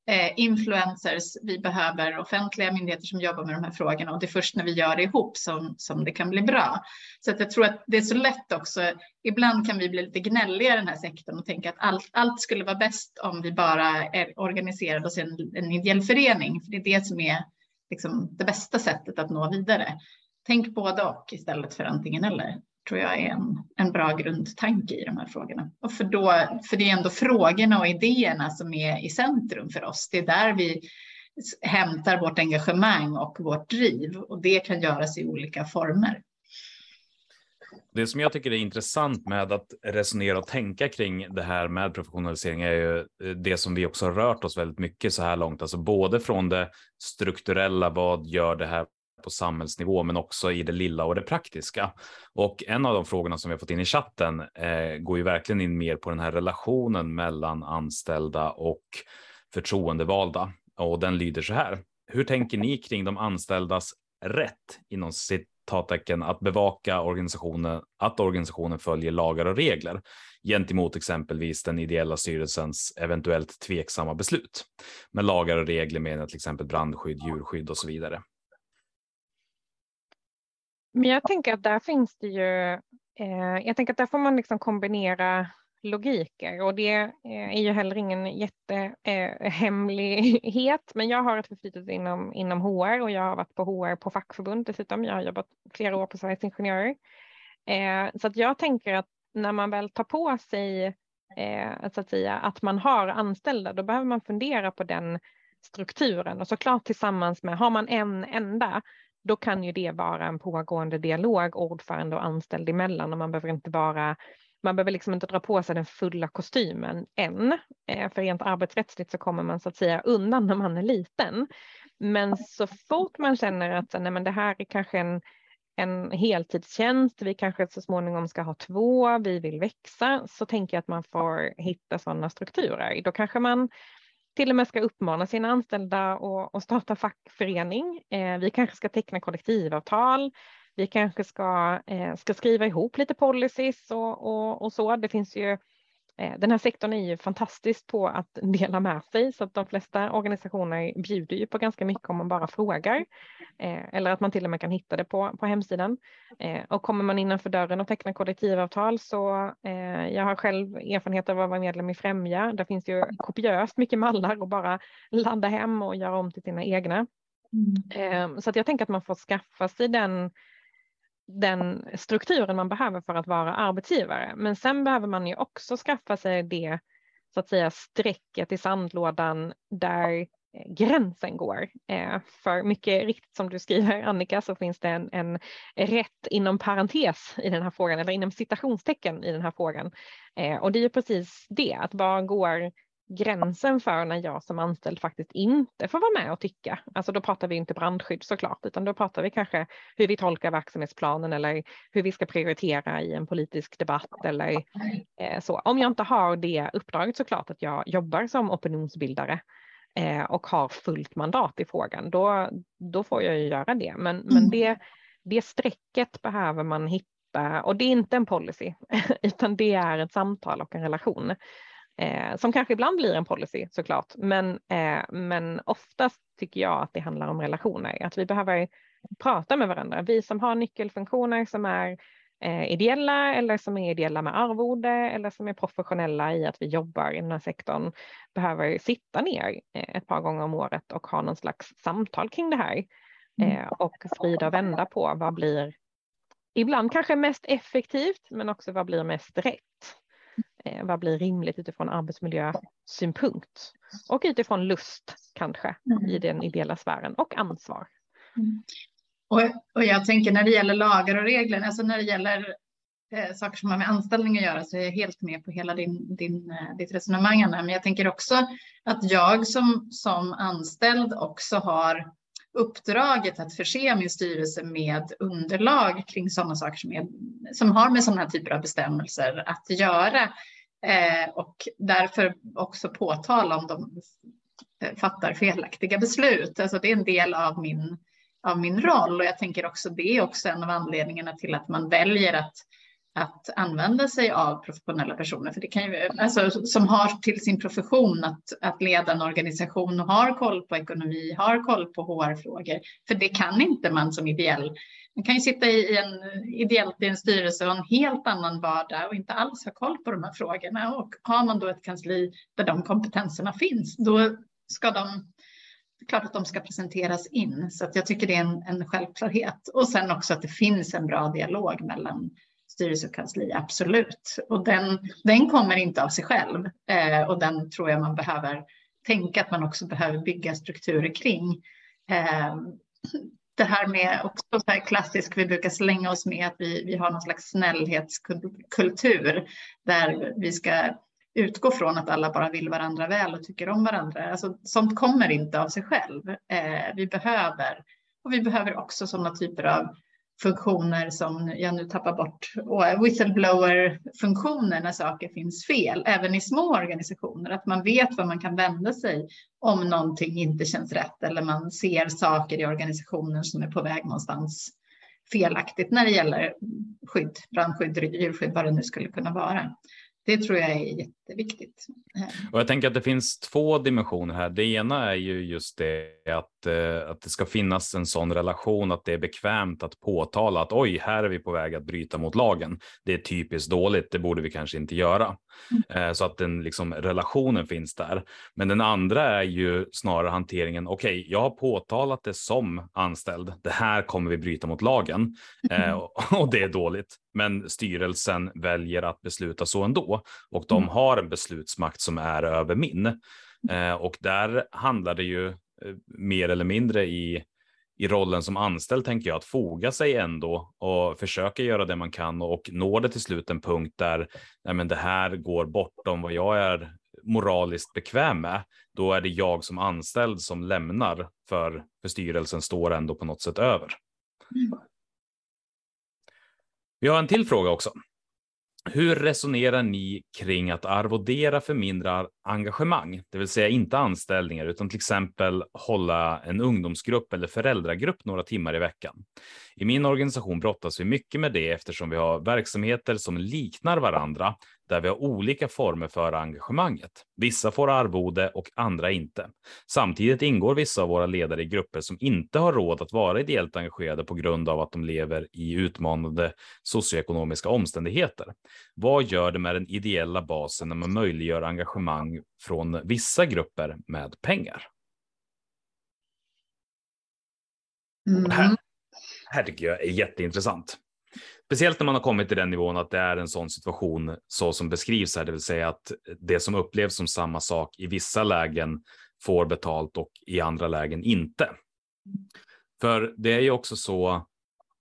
eh, influencers, vi behöver offentliga myndigheter som jobbar med de här frågorna och det är först när vi gör det ihop som, som det kan bli bra. Så att jag tror att det är så lätt också. Ibland kan vi bli lite gnälliga i den här sektorn och tänka att allt, allt skulle vara bäst om vi bara är organiserade oss i en, en ideell förening. För det är det som är liksom, det bästa sättet att nå vidare. Tänk både och istället för antingen eller tror jag är en, en bra grundtanke i de här frågorna. Och för, då, för det är ändå frågorna och idéerna som är i centrum för oss. Det är där vi hämtar vårt engagemang och vårt driv och det kan göras i olika former. Det som jag tycker är intressant med att resonera och tänka kring det här med professionalisering är ju eh, det som vi också har rört oss väldigt mycket så här långt, alltså både från det strukturella, vad gör det här på samhällsnivå, men också i det lilla och det praktiska. Och en av de frågorna som vi har fått in i chatten eh, går ju verkligen in mer på den här relationen mellan anställda och förtroendevalda. Och den lyder så här. Hur tänker ni kring de anställdas rätt inom citattecken att bevaka organisationen, att organisationen följer lagar och regler gentemot exempelvis den ideella styrelsens eventuellt tveksamma beslut med lagar och regler med till exempel brandskydd, djurskydd och så vidare. Men jag tänker att där finns det ju, eh, jag tänker att där får man liksom kombinera logiker och det eh, är ju heller ingen jättehemlighet. Eh, men jag har ett förflutet inom, inom HR och jag har varit på HR på fackförbund dessutom. Jag har jobbat flera år på Sveriges Ingenjörer. Eh, så att jag tänker att när man väl tar på sig eh, så att, säga, att man har anställda, då behöver man fundera på den strukturen och såklart tillsammans med, har man en enda, då kan ju det vara en pågående dialog ordförande och anställd emellan och man behöver inte vara man behöver liksom inte dra på sig den fulla kostymen än, eh, för rent arbetsrättsligt så kommer man så att säga undan när man är liten. Men så fort man känner att nej, men det här är kanske en, en heltidstjänst, vi kanske så småningom ska ha två, vi vill växa, så tänker jag att man får hitta sådana strukturer. Då kanske man till och med ska uppmana sina anställda att starta fackförening. Eh, vi kanske ska teckna kollektivavtal. Vi kanske ska, eh, ska skriva ihop lite policies och, och, och så. Det finns ju Eh, den här sektorn är ju fantastisk på att dela med sig så att de flesta organisationer bjuder ju på ganska mycket om man bara frågar eh, eller att man till och med kan hitta det på, på hemsidan. Eh, och kommer man innanför dörren och tecknar kollektivavtal så jag har själv erfarenhet av att vara medlem i Främja. Där finns ju kopiöst mycket mallar och bara ladda hem och göra om till sina egna. Mm. Så att jag tänker att man får skaffa sig den den strukturen man behöver för att vara arbetsgivare. Men sen behöver man ju också skaffa sig det så att säga strecket i sandlådan där eh, gränsen går. Eh, för mycket riktigt som du skriver Annika så finns det en, en rätt inom parentes i den här frågan eller inom citationstecken i den här frågan. Eh, och det är precis det, att var går gränsen för när jag som anställd faktiskt inte får vara med och tycka. Alltså då pratar vi inte brandskydd såklart, utan då pratar vi kanske hur vi tolkar verksamhetsplanen eller hur vi ska prioritera i en politisk debatt eller eh, så. Om jag inte har det uppdraget såklart att jag jobbar som opinionsbildare eh, och har fullt mandat i frågan, då, då får jag ju göra det. Men, mm. men det, det strecket behöver man hitta och det är inte en policy, utan det är ett samtal och en relation eh, som kanske ibland blir en policy såklart, men, eh, men oftast tycker jag att det handlar om relationer, att vi behöver prata med varandra. Vi som har nyckelfunktioner som är eh, ideella eller som är ideella med arvode eller som är professionella i att vi jobbar i den här sektorn behöver sitta ner eh, ett par gånger om året och ha någon slags samtal kring det här mm. eh, och sprida och vända på vad blir ibland kanske mest effektivt men också vad blir mest rätt. Eh, vad blir rimligt utifrån arbetsmiljösynpunkt och utifrån lust kanske mm. i den ideella sfären och ansvar. Mm. Och, och jag tänker när det gäller lagar och regler, alltså när det gäller eh, saker som har med anställning att göra så är jag helt med på hela din, din, eh, ditt resonemang. Anna. Men jag tänker också att jag som, som anställd också har uppdraget att förse min styrelse med underlag kring sådana saker som, är, som har med sådana här typer av bestämmelser att göra. Eh, och därför också påtala om de fattar felaktiga beslut. Alltså det är en del av min, av min roll och jag tänker också det är också en av anledningarna till att man väljer att att använda sig av professionella personer, för det kan ju, alltså, som har till sin profession att, att leda en organisation och har koll på ekonomi, har koll på HR-frågor. För det kan inte man som ideell. Man kan ju sitta i en, ideellt i en styrelse och en helt annan vardag och inte alls ha koll på de här frågorna. Och har man då ett kansli där de kompetenserna finns, då ska de klart att de ska presenteras in. Så att jag tycker det är en, en självklarhet. Och sen också att det finns en bra dialog mellan styrelse och kansli, absolut. Och den, den kommer inte av sig själv eh, och den tror jag man behöver tänka att man också behöver bygga strukturer kring. Eh, det här med också så här klassiskt, vi brukar slänga oss med att vi, vi har någon slags snällhetskultur där vi ska utgå från att alla bara vill varandra väl och tycker om varandra. Alltså, sånt kommer inte av sig själv. Eh, vi behöver, och vi behöver också sådana typer av funktioner som jag nu tappar bort, och whistleblower-funktioner när saker finns fel, även i små organisationer, att man vet var man kan vända sig om någonting inte känns rätt eller man ser saker i organisationen som är på väg någonstans felaktigt när det gäller skydd, brandskydd, djurskydd, vad det nu skulle kunna vara. Det tror jag är jätteviktigt. Och jag tänker att det finns två dimensioner här. Det ena är ju just det att, eh, att det ska finnas en sån relation att det är bekvämt att påtala att oj, här är vi på väg att bryta mot lagen. Det är typiskt dåligt, det borde vi kanske inte göra. Mm. Så att den liksom, relationen finns där. Men den andra är ju snarare hanteringen. Okej, okay, jag har påtalat det som anställd. Det här kommer vi bryta mot lagen mm. och det är dåligt. Men styrelsen väljer att besluta så ändå och de mm. har en beslutsmakt som är över min. Eh, och där handlar det ju eh, mer eller mindre i i rollen som anställd tänker jag att foga sig ändå och försöka göra det man kan och nå det till slut en punkt där nej men det här går bortom vad jag är moraliskt bekväm med. Då är det jag som anställd som lämnar för, för styrelsen står ändå på något sätt över. Mm. Vi har en till fråga också. Hur resonerar ni kring att arvodera för mindre engagemang, det vill säga inte anställningar, utan till exempel hålla en ungdomsgrupp eller föräldragrupp några timmar i veckan? I min organisation brottas vi mycket med det eftersom vi har verksamheter som liknar varandra, där vi har olika former för engagemanget. Vissa får arvode och andra inte. Samtidigt ingår vissa av våra ledare i grupper som inte har råd att vara ideellt engagerade på grund av att de lever i utmanande socioekonomiska omständigheter. Vad gör det med den ideella basen när man möjliggör engagemang från vissa grupper med pengar? Mm. Här, här tycker jag är jätteintressant. Speciellt när man har kommit till den nivån att det är en sån situation så som beskrivs här, det vill säga att det som upplevs som samma sak i vissa lägen får betalt och i andra lägen inte. För det är ju också så,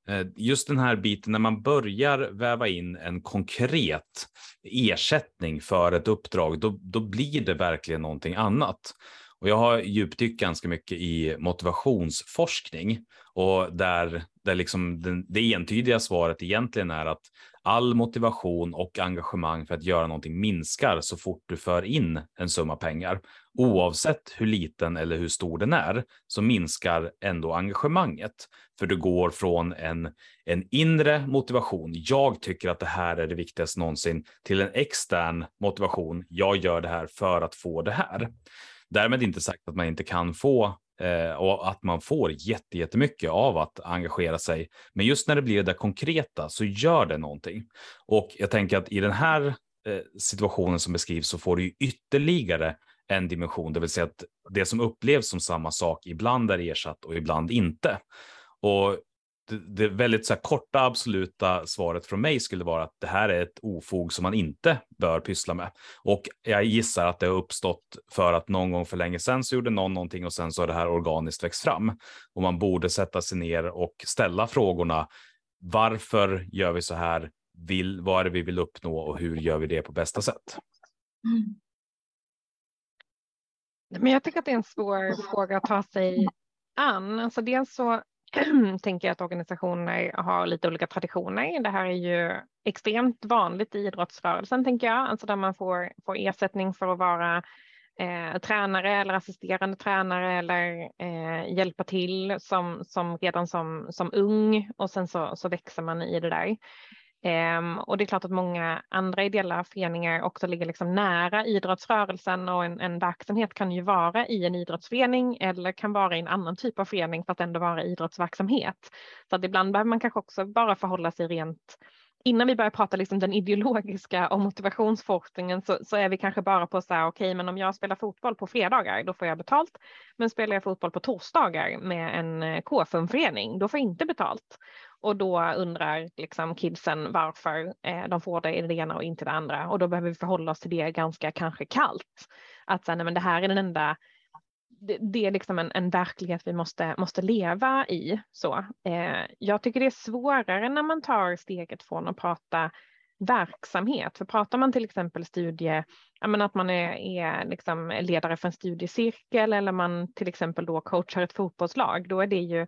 eh, just den här biten när man börjar väva in en konkret ersättning för ett uppdrag, då, då blir det verkligen någonting annat. Och jag har djupdykt ganska mycket i motivationsforskning och där, där liksom den, det entydiga svaret egentligen är att all motivation och engagemang för att göra någonting minskar så fort du för in en summa pengar. Oavsett hur liten eller hur stor den är så minskar ändå engagemanget. För du går från en, en inre motivation, jag tycker att det här är det viktigaste någonsin, till en extern motivation, jag gör det här för att få det här. Därmed inte sagt att man inte kan få eh, och att man får jättemycket av att engagera sig. Men just när det blir det där konkreta så gör det någonting. Och jag tänker att i den här eh, situationen som beskrivs så får du ytterligare en dimension, det vill säga att det som upplevs som samma sak ibland är ersatt och ibland inte. Och det, väldigt så korta absoluta svaret från mig skulle vara att det här är ett ofog som man inte bör pyssla med. Och jag gissar att det har uppstått för att någon gång för länge sedan så gjorde någon någonting och sen så har det här organiskt växt fram. Och man borde sätta sig ner och ställa frågorna. Varför gör vi så här? Vill, vad är det vi vill uppnå och hur gör vi det på bästa sätt? Mm. Men jag tycker att det är en svår fråga att ta sig an. Alltså dels så tänker jag att organisationer har lite olika traditioner. Det här är ju extremt vanligt i idrottsrörelsen, tänker jag, alltså där man får, får ersättning för att vara eh, tränare eller assisterande tränare eller eh, hjälpa till som, som redan som, som ung och sen så, så växer man i det där. Um, och det är klart att många andra ideella föreningar också ligger liksom nära idrottsrörelsen och en, en verksamhet kan ju vara i en idrottsförening eller kan vara i en annan typ av förening för att ändå vara idrottsverksamhet. Så att ibland behöver man kanske också bara förhålla sig rent innan vi börjar prata liksom den ideologiska och motivationsforskningen så, så är vi kanske bara på så här, okej, okay, men om jag spelar fotboll på fredagar, då får jag betalt. Men spelar jag fotboll på torsdagar med en eh, KFUM-förening, då får jag inte betalt. Och då undrar liksom kidsen varför eh, de får det i det ena och inte det andra. Och då behöver vi förhålla oss till det ganska kanske kallt. Att säga, nej, men det här är den enda det, det, är liksom en, en, verklighet vi måste, måste leva i. Så, eh, jag tycker det är svårare när man tar steget från att prata verksamhet. För pratar man till exempel studie, menar, att man är, är liksom ledare för en studiecirkel eller man till exempel då coachar ett fotbollslag, då är det ju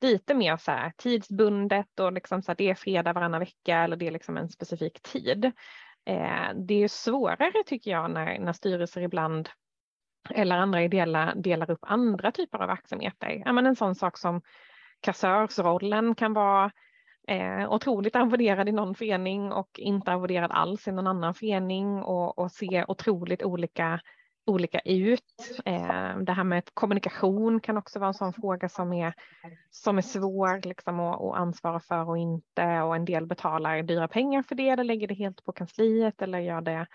lite mer så här tidsbundet och liksom så här, det är fredag varannan vecka eller det är liksom en specifik tid. Eh, det är svårare tycker jag när, när styrelser ibland eller andra ideella delar upp andra typer av verksamheter. Ja, men en sån sak som kassörsrollen kan vara eh, otroligt arvoderad i någon förening och inte arvoderad alls i någon annan förening och, och se otroligt olika olika ut. Eh, det här med kommunikation kan också vara en sån fråga som är, som är svår liksom, att, att ansvara för och inte och en del betalar dyra pengar för det eller lägger det helt på kansliet eller gör det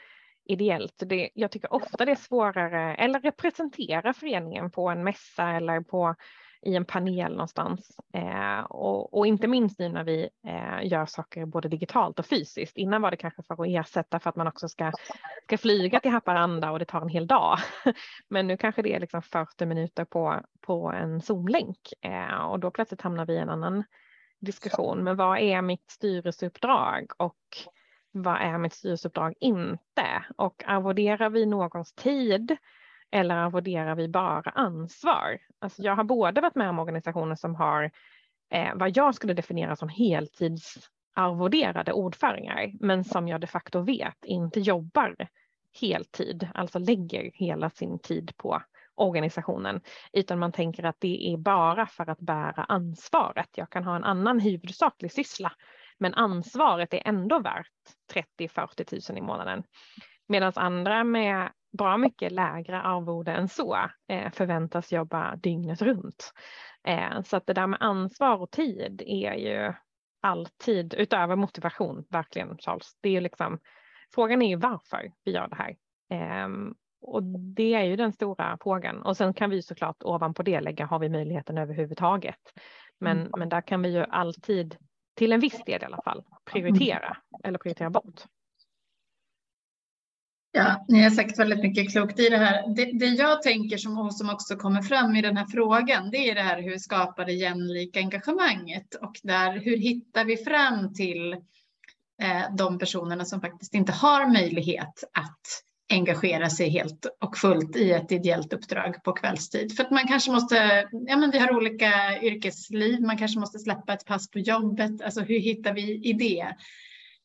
ideellt. Det, jag tycker ofta det är svårare eller representera föreningen på en mässa eller på i en panel någonstans. Eh, och, och, inte minst nu när vi eh, gör saker både digitalt och fysiskt. Innan var det kanske för att ersätta för att man också ska, ska flyga till Haparanda och det tar en hel dag. Men nu kanske det är liksom 40 minuter på, på en Zoom-länk eh, och då plötsligt hamnar vi i en annan diskussion. Men vad är mitt styrelseuppdrag och vad är mitt styrelseuppdrag inte? Och arvoderar vi någons tid eller arvoderar vi bara ansvar? Alltså jag har både varit med om organisationer som har eh, vad jag skulle definiera som heltidsarvoderade ordförande, men som jag de facto vet inte jobbar heltid, alltså lägger hela sin tid på organisationen, utan man tänker att det är bara för att bära ansvaret. Jag kan ha en annan huvudsaklig syssla, men ansvaret är ändå värt 30-40 000 i månaden. Medan andra med bra mycket lägre arvode än så eh, förväntas jobba dygnet runt. Eh, så att det där med ansvar och tid är ju alltid utöver motivation, verkligen Charles. Det är ju liksom, frågan är ju varför vi gör det här. Eh, och det är ju den stora frågan. Och sen kan vi såklart ovanpå det lägga, har vi möjligheten överhuvudtaget? Men, mm. men där kan vi ju alltid, till en viss del i alla fall, prioritera mm. eller prioritera bort. Ja, ni har sagt väldigt mycket klokt i det här. Det, det, jag tänker som, som också kommer fram i den här frågan, det är det här hur skapar det jämlika engagemanget och där hur hittar vi fram till eh, de personerna som faktiskt inte har möjlighet att engagera sig helt och fullt i ett ideellt uppdrag på kvällstid. För att man kanske måste, ja men vi har olika yrkesliv, man kanske måste släppa ett pass på jobbet. Alltså hur hittar vi i det?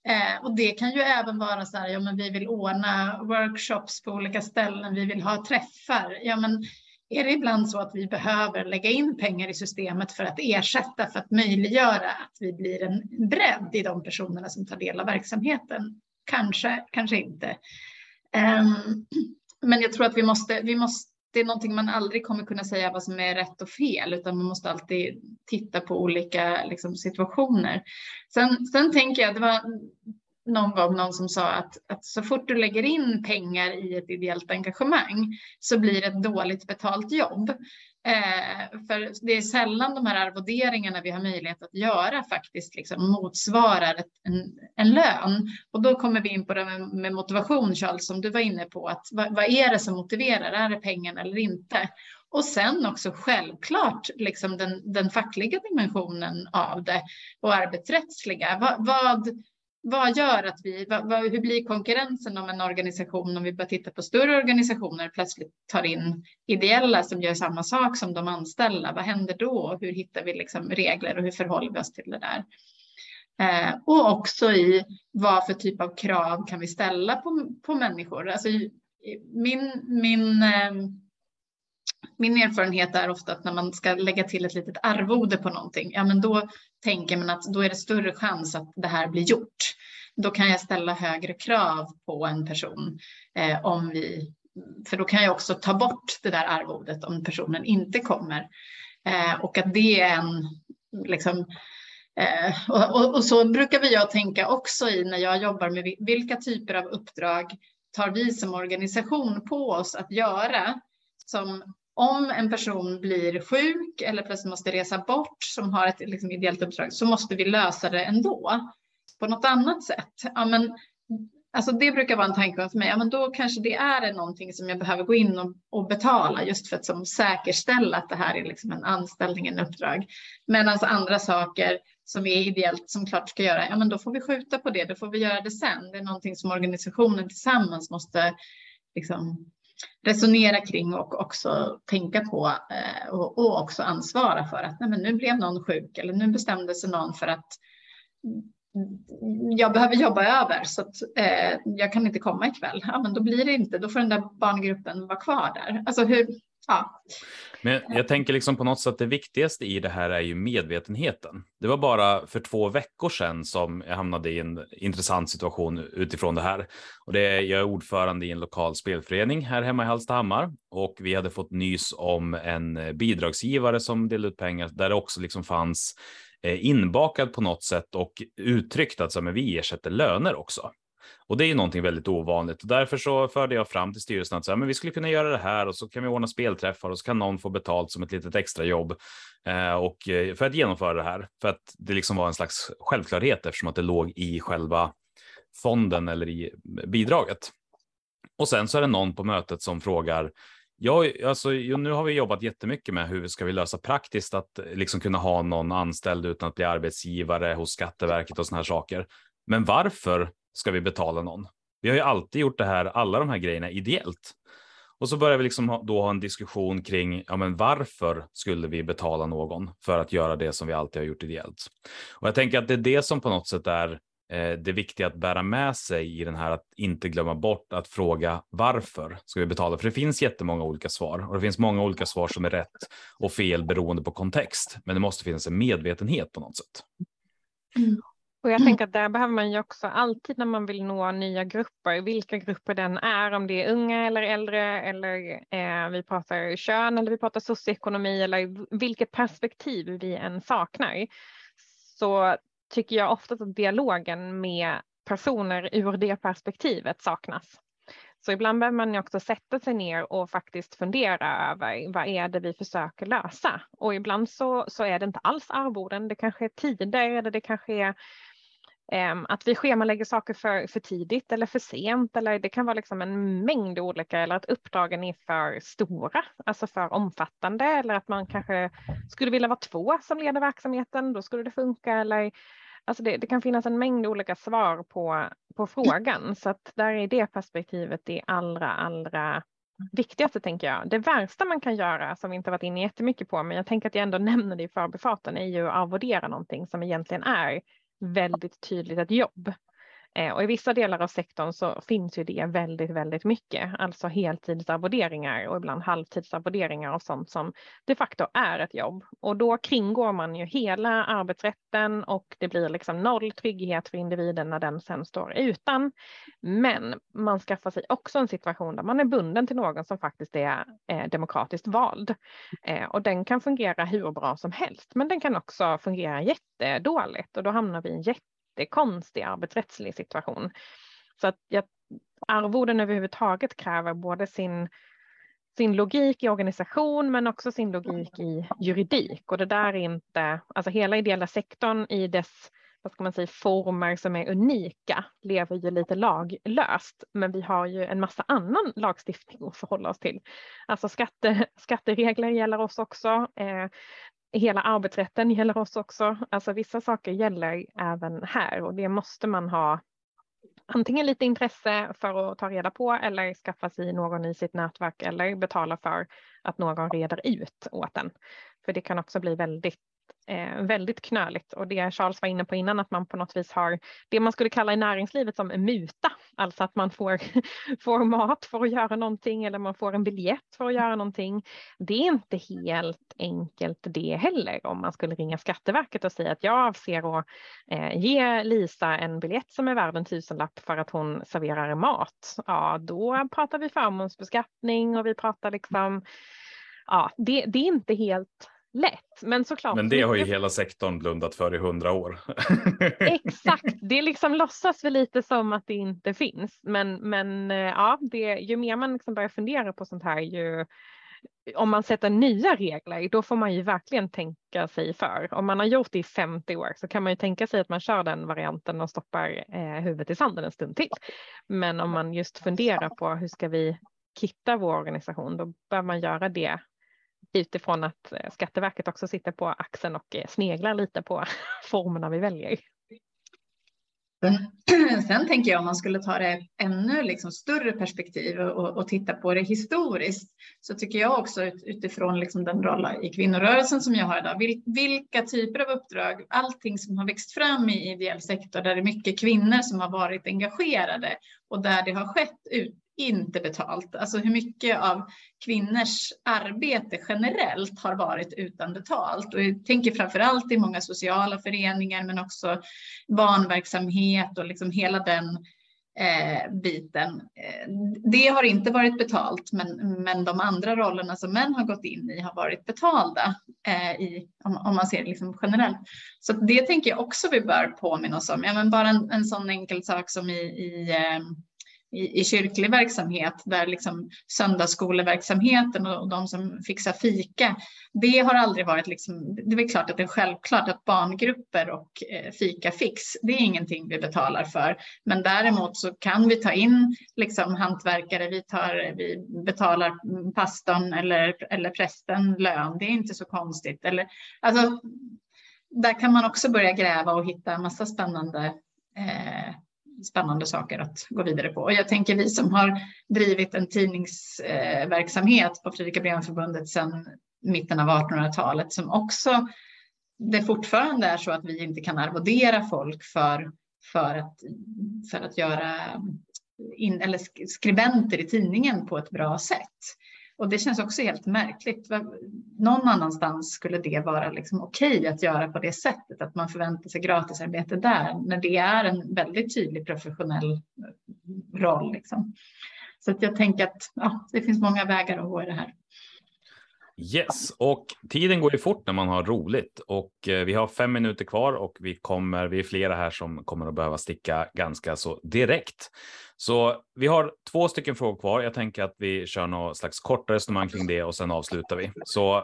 Eh, och det kan ju även vara så här, ja men vi vill ordna workshops på olika ställen, vi vill ha träffar. Ja men är det ibland så att vi behöver lägga in pengar i systemet för att ersätta, för att möjliggöra att vi blir en bredd i de personerna som tar del av verksamheten? Kanske, kanske inte. Um, men jag tror att vi måste, vi måste det är någonting man aldrig kommer kunna säga vad som är rätt och fel, utan man måste alltid titta på olika liksom, situationer. Sen, sen tänker jag, det var någon gång någon som sa att, att så fort du lägger in pengar i ett ideellt engagemang så blir det ett dåligt betalt jobb. Eh, för det är sällan de här arvoderingarna vi har möjlighet att göra faktiskt liksom motsvarar ett, en, en lön. Och då kommer vi in på det med, med motivation, Charles, som du var inne på. Att, vad, vad, är det som motiverar? Är det pengarna eller inte? Och sen också självklart liksom den, den fackliga dimensionen av det och arbetsrättsliga. Vad, vad vad gör att vi, vad, vad, hur blir konkurrensen om en organisation, om vi bara tittar på större organisationer, plötsligt tar in ideella som gör samma sak som de anställda, vad händer då? Hur hittar vi liksom regler och hur förhåller vi oss till det där? Eh, och också i vad för typ av krav kan vi ställa på, på människor? Alltså, min, min eh, min erfarenhet är ofta att när man ska lägga till ett litet arvode på någonting, ja men då tänker man att då är det större chans att det här blir gjort. Då kan jag ställa högre krav på en person eh, om vi, för då kan jag också ta bort det där arvodet om personen inte kommer. Eh, och att det är en, liksom, eh, och, och, och, så brukar vi jag tänka också i när jag jobbar med vilka typer av uppdrag tar vi som organisation på oss att göra som om en person blir sjuk eller plötsligt måste resa bort som har ett liksom, ideellt uppdrag så måste vi lösa det ändå på något annat sätt. Ja, men, alltså det brukar vara en tanke för mig. Ja, men då kanske det är någonting som jag behöver gå in och, och betala just för att som, säkerställa att det här är liksom en anställning, en uppdrag. Medan andra saker som är ideellt som klart ska göra, ja men då får vi skjuta på det, då får vi göra det sen. Det är någonting som organisationen tillsammans måste liksom resonera kring och också tänka på eh, och, och, också ansvara för att nej, men nu blev någon sjuk eller nu bestämde sig någon för att jag behöver jobba över så att eh, jag kan inte komma ikväll. Ja, men då blir det inte, då får den där barngruppen vara kvar där. Alltså hur, ja. Men jag tänker liksom på något sätt det viktigaste i det här är ju medvetenheten. Det var bara för två veckor sedan som jag hamnade i en intressant situation utifrån det här. Och det är, jag är ordförande i en lokal spelförening här hemma i Hallstahammar och vi hade fått nys om en bidragsgivare som delade ut pengar där det också liksom fanns eh, inbakad på något sätt och uttryckt att så, men vi ersätter löner också. Och det är ju någonting väldigt ovanligt och därför så förde jag fram till styrelsen att så här, men vi skulle kunna göra det här och så kan vi ordna spelträffar och så kan någon få betalt som ett litet extrajobb eh, och eh, för att genomföra det här. För att det liksom var en slags självklarhet eftersom att det låg i själva fonden eller i bidraget. Och sen så är det någon på mötet som frågar Ja, alltså, nu har vi jobbat jättemycket med hur ska vi lösa praktiskt att eh, liksom kunna ha någon anställd utan att bli arbetsgivare hos Skatteverket och såna här saker. Men varför ska vi betala någon? Vi har ju alltid gjort det här, alla de här grejerna ideellt. Och så börjar vi liksom då ha en diskussion kring ja, men varför skulle vi betala någon för att göra det som vi alltid har gjort ideellt? Och jag tänker att det är det som på något sätt är eh, det viktiga att bära med sig i den här att inte glömma bort att fråga varför ska vi betala? För det finns jättemånga olika svar och det finns många olika svar som är rätt och fel beroende på kontext. Men det måste finnas en medvetenhet på något sätt. Mm. Och jag tänker att där behöver man ju också alltid när man vill nå nya grupper, vilka grupper den är, om det är unga eller äldre eller eh, vi pratar kön eller vi pratar socioekonomi eller vilket perspektiv vi än saknar. Så tycker jag ofta att dialogen med personer ur det perspektivet saknas. Så ibland behöver man också sätta sig ner och faktiskt fundera över vad är det vi försöker lösa? Och ibland så, så är det inte alls arvoden, det kanske är tider eller det kanske är Ehm, att vi schemalägger saker för, för tidigt eller för sent eller det kan vara liksom en mängd olika eller att uppdragen är för stora, alltså för omfattande eller att man kanske skulle vilja vara två som leder verksamheten, då skulle det funka eller Alltså det, det, kan finnas en mängd olika svar på, på frågan så att där är det perspektivet det allra, allra viktigaste tänker jag. Det värsta man kan göra som vi inte varit inne jättemycket på, men jag tänker att jag ändå nämner det i förbifarten, är ju att arvodera någonting som egentligen är väldigt tydligt ett jobb. Eh, och i vissa delar av sektorn så finns ju det väldigt, väldigt mycket, alltså heltidsarvoderingar och ibland halvtidsarvoderingar och sånt som de facto är ett jobb. Och då kringgår man ju hela arbetsrätten och det blir liksom noll trygghet för individen när den sen står utan. Men man skaffar sig också en situation där man är bunden till någon som faktiskt är eh, demokratiskt vald. Eh, och den kan fungera hur bra som helst, men den kan också fungera jättedåligt och då hamnar vi i en jätte jättekonstig arbetsrättslig situation. Så att jag, arvoden överhuvudtaget kräver både sin, sin logik i organisation men också sin logik i juridik och det där är inte, alltså hela ideella sektorn i dess vad ska man säga, former som är unika lever ju lite laglöst, men vi har ju en massa annan lagstiftning att förhålla oss till. Alltså skatte, skatteregler gäller oss också. Eh, hela arbetsrätten gäller oss också. Alltså vissa saker gäller även här och det måste man ha antingen lite intresse för att ta reda på eller skaffa sig någon i sitt nätverk eller betala för att någon reder ut åt en. För det kan också bli väldigt eh, väldigt knöligt och det Charles var inne på innan att man på något vis har det man skulle kalla i näringslivet som muta, alltså att man får, får mat för att göra någonting eller man får en biljett för att göra någonting. Det är inte helt enkelt det heller om man skulle ringa Skatteverket och säga att jag avser att eh, ge Lisa en biljett som är värd en tusenlapp för att hon serverar mat. Ja, då pratar vi förmånsbeskattning och vi pratar liksom Ja, det, det är inte helt lätt. Men såklart. Men det har ju hela sektorn blundat för i hundra år. Exakt, det liksom låtsas väl lite som att det inte finns. Men, men eh, ja, det, ju mer man liksom börjar fundera på sånt här, ju om man sätter nya regler, då får man ju verkligen tänka sig för. Om man har gjort det i 50 år så kan man ju tänka sig att man kör den varianten och stoppar eh, huvudet i sanden en stund till. Men om man just funderar på hur ska vi kitta vår organisation, då bör man göra det utifrån att eh, Skatteverket också sitter på axeln och eh, sneglar lite på formerna vi väljer. Eh, sen tänker jag om man skulle ta det ännu liksom större perspektiv och, och, titta på det historiskt så tycker jag också ut, utifrån liksom den roll i kvinnorörelsen som jag har idag, vil, vilka typer av uppdrag, allting som har växt fram i ideell sektor där det är mycket kvinnor som har varit engagerade och där det har skett ut, inte betalt. Alltså hur mycket av kvinnors arbete generellt har varit utan betalt. Och jag tänker framför allt i många sociala föreningar men också barnverksamhet och liksom hela den eh, biten. Eh, det har inte varit betalt men, men de andra rollerna som män har gått in i har varit betalda. eh, i, om, om, man ser det liksom generellt. Så det tänker jag också vi bör påminna oss om. Ja, men bara en, en sån enkel sak som i, i eh, i, i kyrklig verksamhet där liksom söndagsskoleverksamheten och, och de som fixar fika, det har aldrig varit liksom, det är klart att det är självklart att barngrupper och eh, fika fix, det är ingenting vi betalar för. Men däremot så kan vi ta in liksom hantverkare, vi, tar, vi betalar pastorn eller, eller prästen lön, det är inte så konstigt. Eller, alltså, där kan man också börja gräva och hitta en massa spännande eh, spännande saker att gå vidare på. Och jag tänker vi som har drivit en tidningsverksamhet på Fredrika Bremerförbundet sedan mitten av 1800-talet som också det fortfarande är så att vi inte kan arvodera folk för, för, att, för att göra in, eller skribenter i tidningen på ett bra sätt. Och det känns också helt märkligt. Någon annanstans skulle det vara liksom okej att göra på det sättet, att man förväntar sig gratisarbete där, när det är en väldigt tydlig professionell eh, roll. Liksom. Så att jag tänker att ja, det finns många vägar att gå i det här. Yes, och tiden går ju fort när man har roligt och eh, vi har fem minuter kvar och vi kommer, vi är flera här som kommer att behöva sticka ganska så direkt. Så vi har två stycken frågor kvar. Jag tänker att vi kör något slags kort resonemang kring det och sen avslutar vi. Så eh,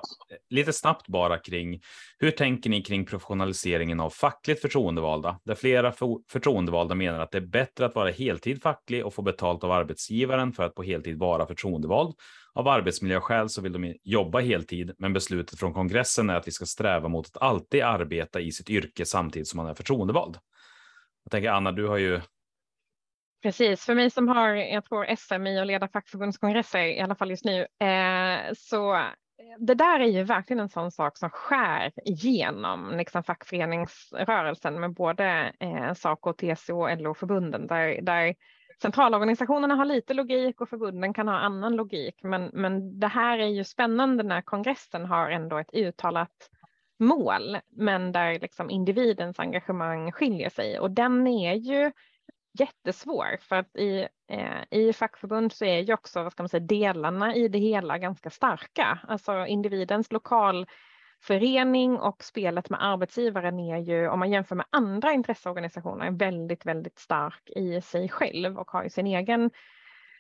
lite snabbt bara kring hur tänker ni kring professionaliseringen av fackligt förtroendevalda? Där flera förtroendevalda menar att det är bättre att vara heltid facklig och få betalt av arbetsgivaren för att på heltid vara förtroendevald. Av arbetsmiljöskäl så vill de jobba heltid, men beslutet från kongressen är att vi ska sträva mot att alltid arbeta i sitt yrke samtidigt som man är förtroendevald. Jag tänker Anna, du har ju Precis, för mig som har, jag tror SM i att leda fackförbundskongresser, i alla fall just nu, eh, så eh, det där är ju verkligen en sån sak som skär igenom liksom fackföreningsrörelsen med både eh, Saco, TCO, och LO-förbunden där, där centralorganisationerna har lite logik och förbunden kan ha annan logik. Men, men det här är ju spännande när kongressen har ändå ett uttalat mål, men där liksom individens engagemang skiljer sig och den är ju jättesvår för att i, eh, i fackförbund så är ju också vad ska man säga, delarna i det hela ganska starka. Alltså individens lokal förening och spelet med arbetsgivaren är ju, om man jämför med andra intresseorganisationer, väldigt, väldigt stark i sig själv och har ju sin egen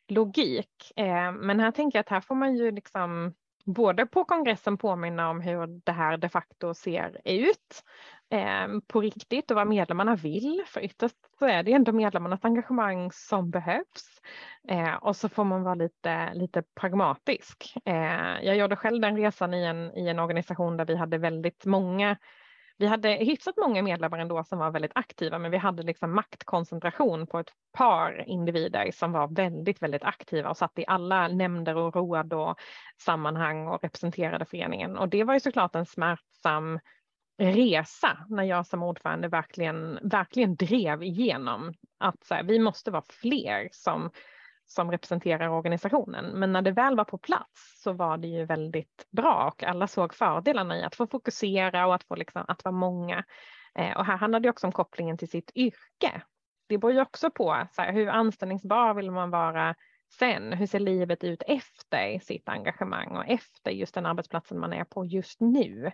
logik. Eh, men här tänker jag att här får man ju liksom både på kongressen påminna om hur det här de facto ser ut eh, på riktigt och vad medlemmarna vill. För ytterst så är det ändå medlemmarnas engagemang som behövs. Eh, och så får man vara lite, lite pragmatisk. Eh, jag gjorde själv den resan i en, i en organisation där vi hade väldigt många vi hade hyfsat många medlemmar ändå som var väldigt aktiva, men vi hade liksom maktkoncentration på ett par individer som var väldigt, väldigt aktiva och satt i alla nämnder och råd och sammanhang och representerade föreningen. Och det var ju såklart en smärtsam resa när jag som ordförande verkligen, verkligen drev igenom att så här, vi måste vara fler som som representerar organisationen. Men när det väl var på plats så var det ju väldigt bra och alla såg fördelarna i att få fokusera och att få liksom, att vara många. Eh, och här handlar det också om kopplingen till sitt yrke. Det beror ju också på så här, hur anställningsbar vill man vara sen? Hur ser livet ut efter sitt engagemang och efter just den arbetsplatsen man är på just nu?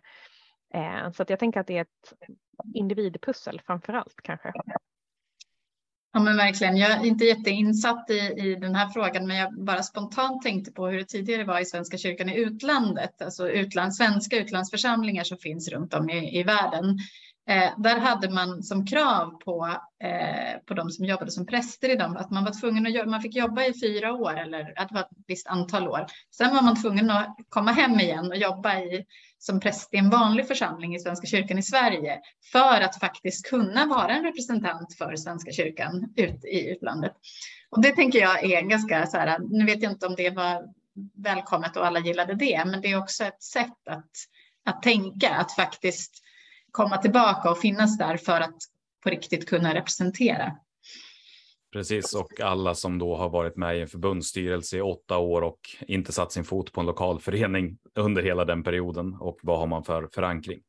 Eh, så att jag tänker att det är ett individpussel framför allt kanske. Ja men verkligen. Jag är inte jätteinsatt i, i den här frågan, men jag bara spontant tänkte på hur det tidigare var i Svenska kyrkan i utlandet, alltså utland, svenska utlandsförsamlingar som finns runt om i, i världen. Eh, där hade man som krav på, eh, på de som jobbade som präster i dem att man var tvungen att jobba, man fick jobba i fyra år eller att det var ett visst antal år. Sen var man tvungen att komma hem igen och jobba i, som präst i en vanlig församling i Svenska kyrkan i Sverige för att faktiskt kunna vara en representant för Svenska kyrkan ut i utlandet. Och det tänker jag är ganska så här, nu vet jag inte om det var välkommet och alla gillade det, men det är också ett sätt att, att tänka, att faktiskt komma tillbaka och finnas där för att på riktigt kunna representera. Precis, och alla som då har varit med i en förbundsstyrelse i åtta år och inte satt sin fot på en lokalförening under hela den perioden och vad har man för förankring?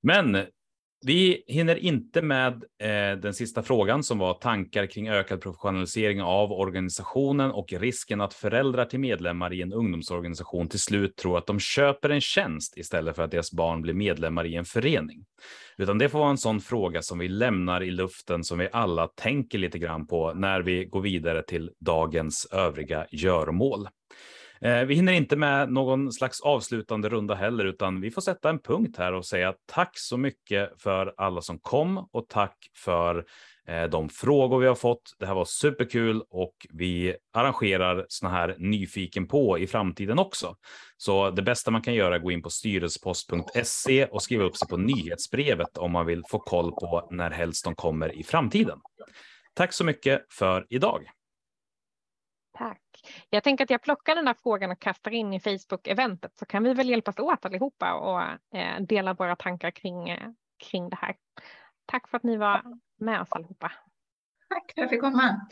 Men vi hinner inte med eh, den sista frågan som var tankar kring ökad professionalisering av organisationen och risken att föräldrar till medlemmar i en ungdomsorganisation till slut tror att de köper en tjänst istället för att deras barn blir medlemmar i en förening. Utan det får vara en sån fråga som vi lämnar i luften som vi alla tänker lite grann på när vi går vidare till dagens övriga göromål. Eh, vi hinner inte med någon slags avslutande runda heller, utan vi får sätta en punkt här och säga tack så mycket för alla som kom och tack för eh, de frågor vi har fått. Det här var superkul och vi arrangerar såna här nyfiken på i framtiden också. Så det bästa man kan göra är att gå in på styrelsepost.se och skriva upp sig på nyhetsbrevet om man vill få koll på när helst de kommer i framtiden. Tack så mycket för idag. Tack. Jag tänker att jag plockar den här frågan och kastar in i Facebook-eventet så kan vi väl hjälpas åt allihopa och eh, dela våra tankar kring, eh, kring det här. Tack för att ni var med oss allihopa. Tack för att jag fick komma.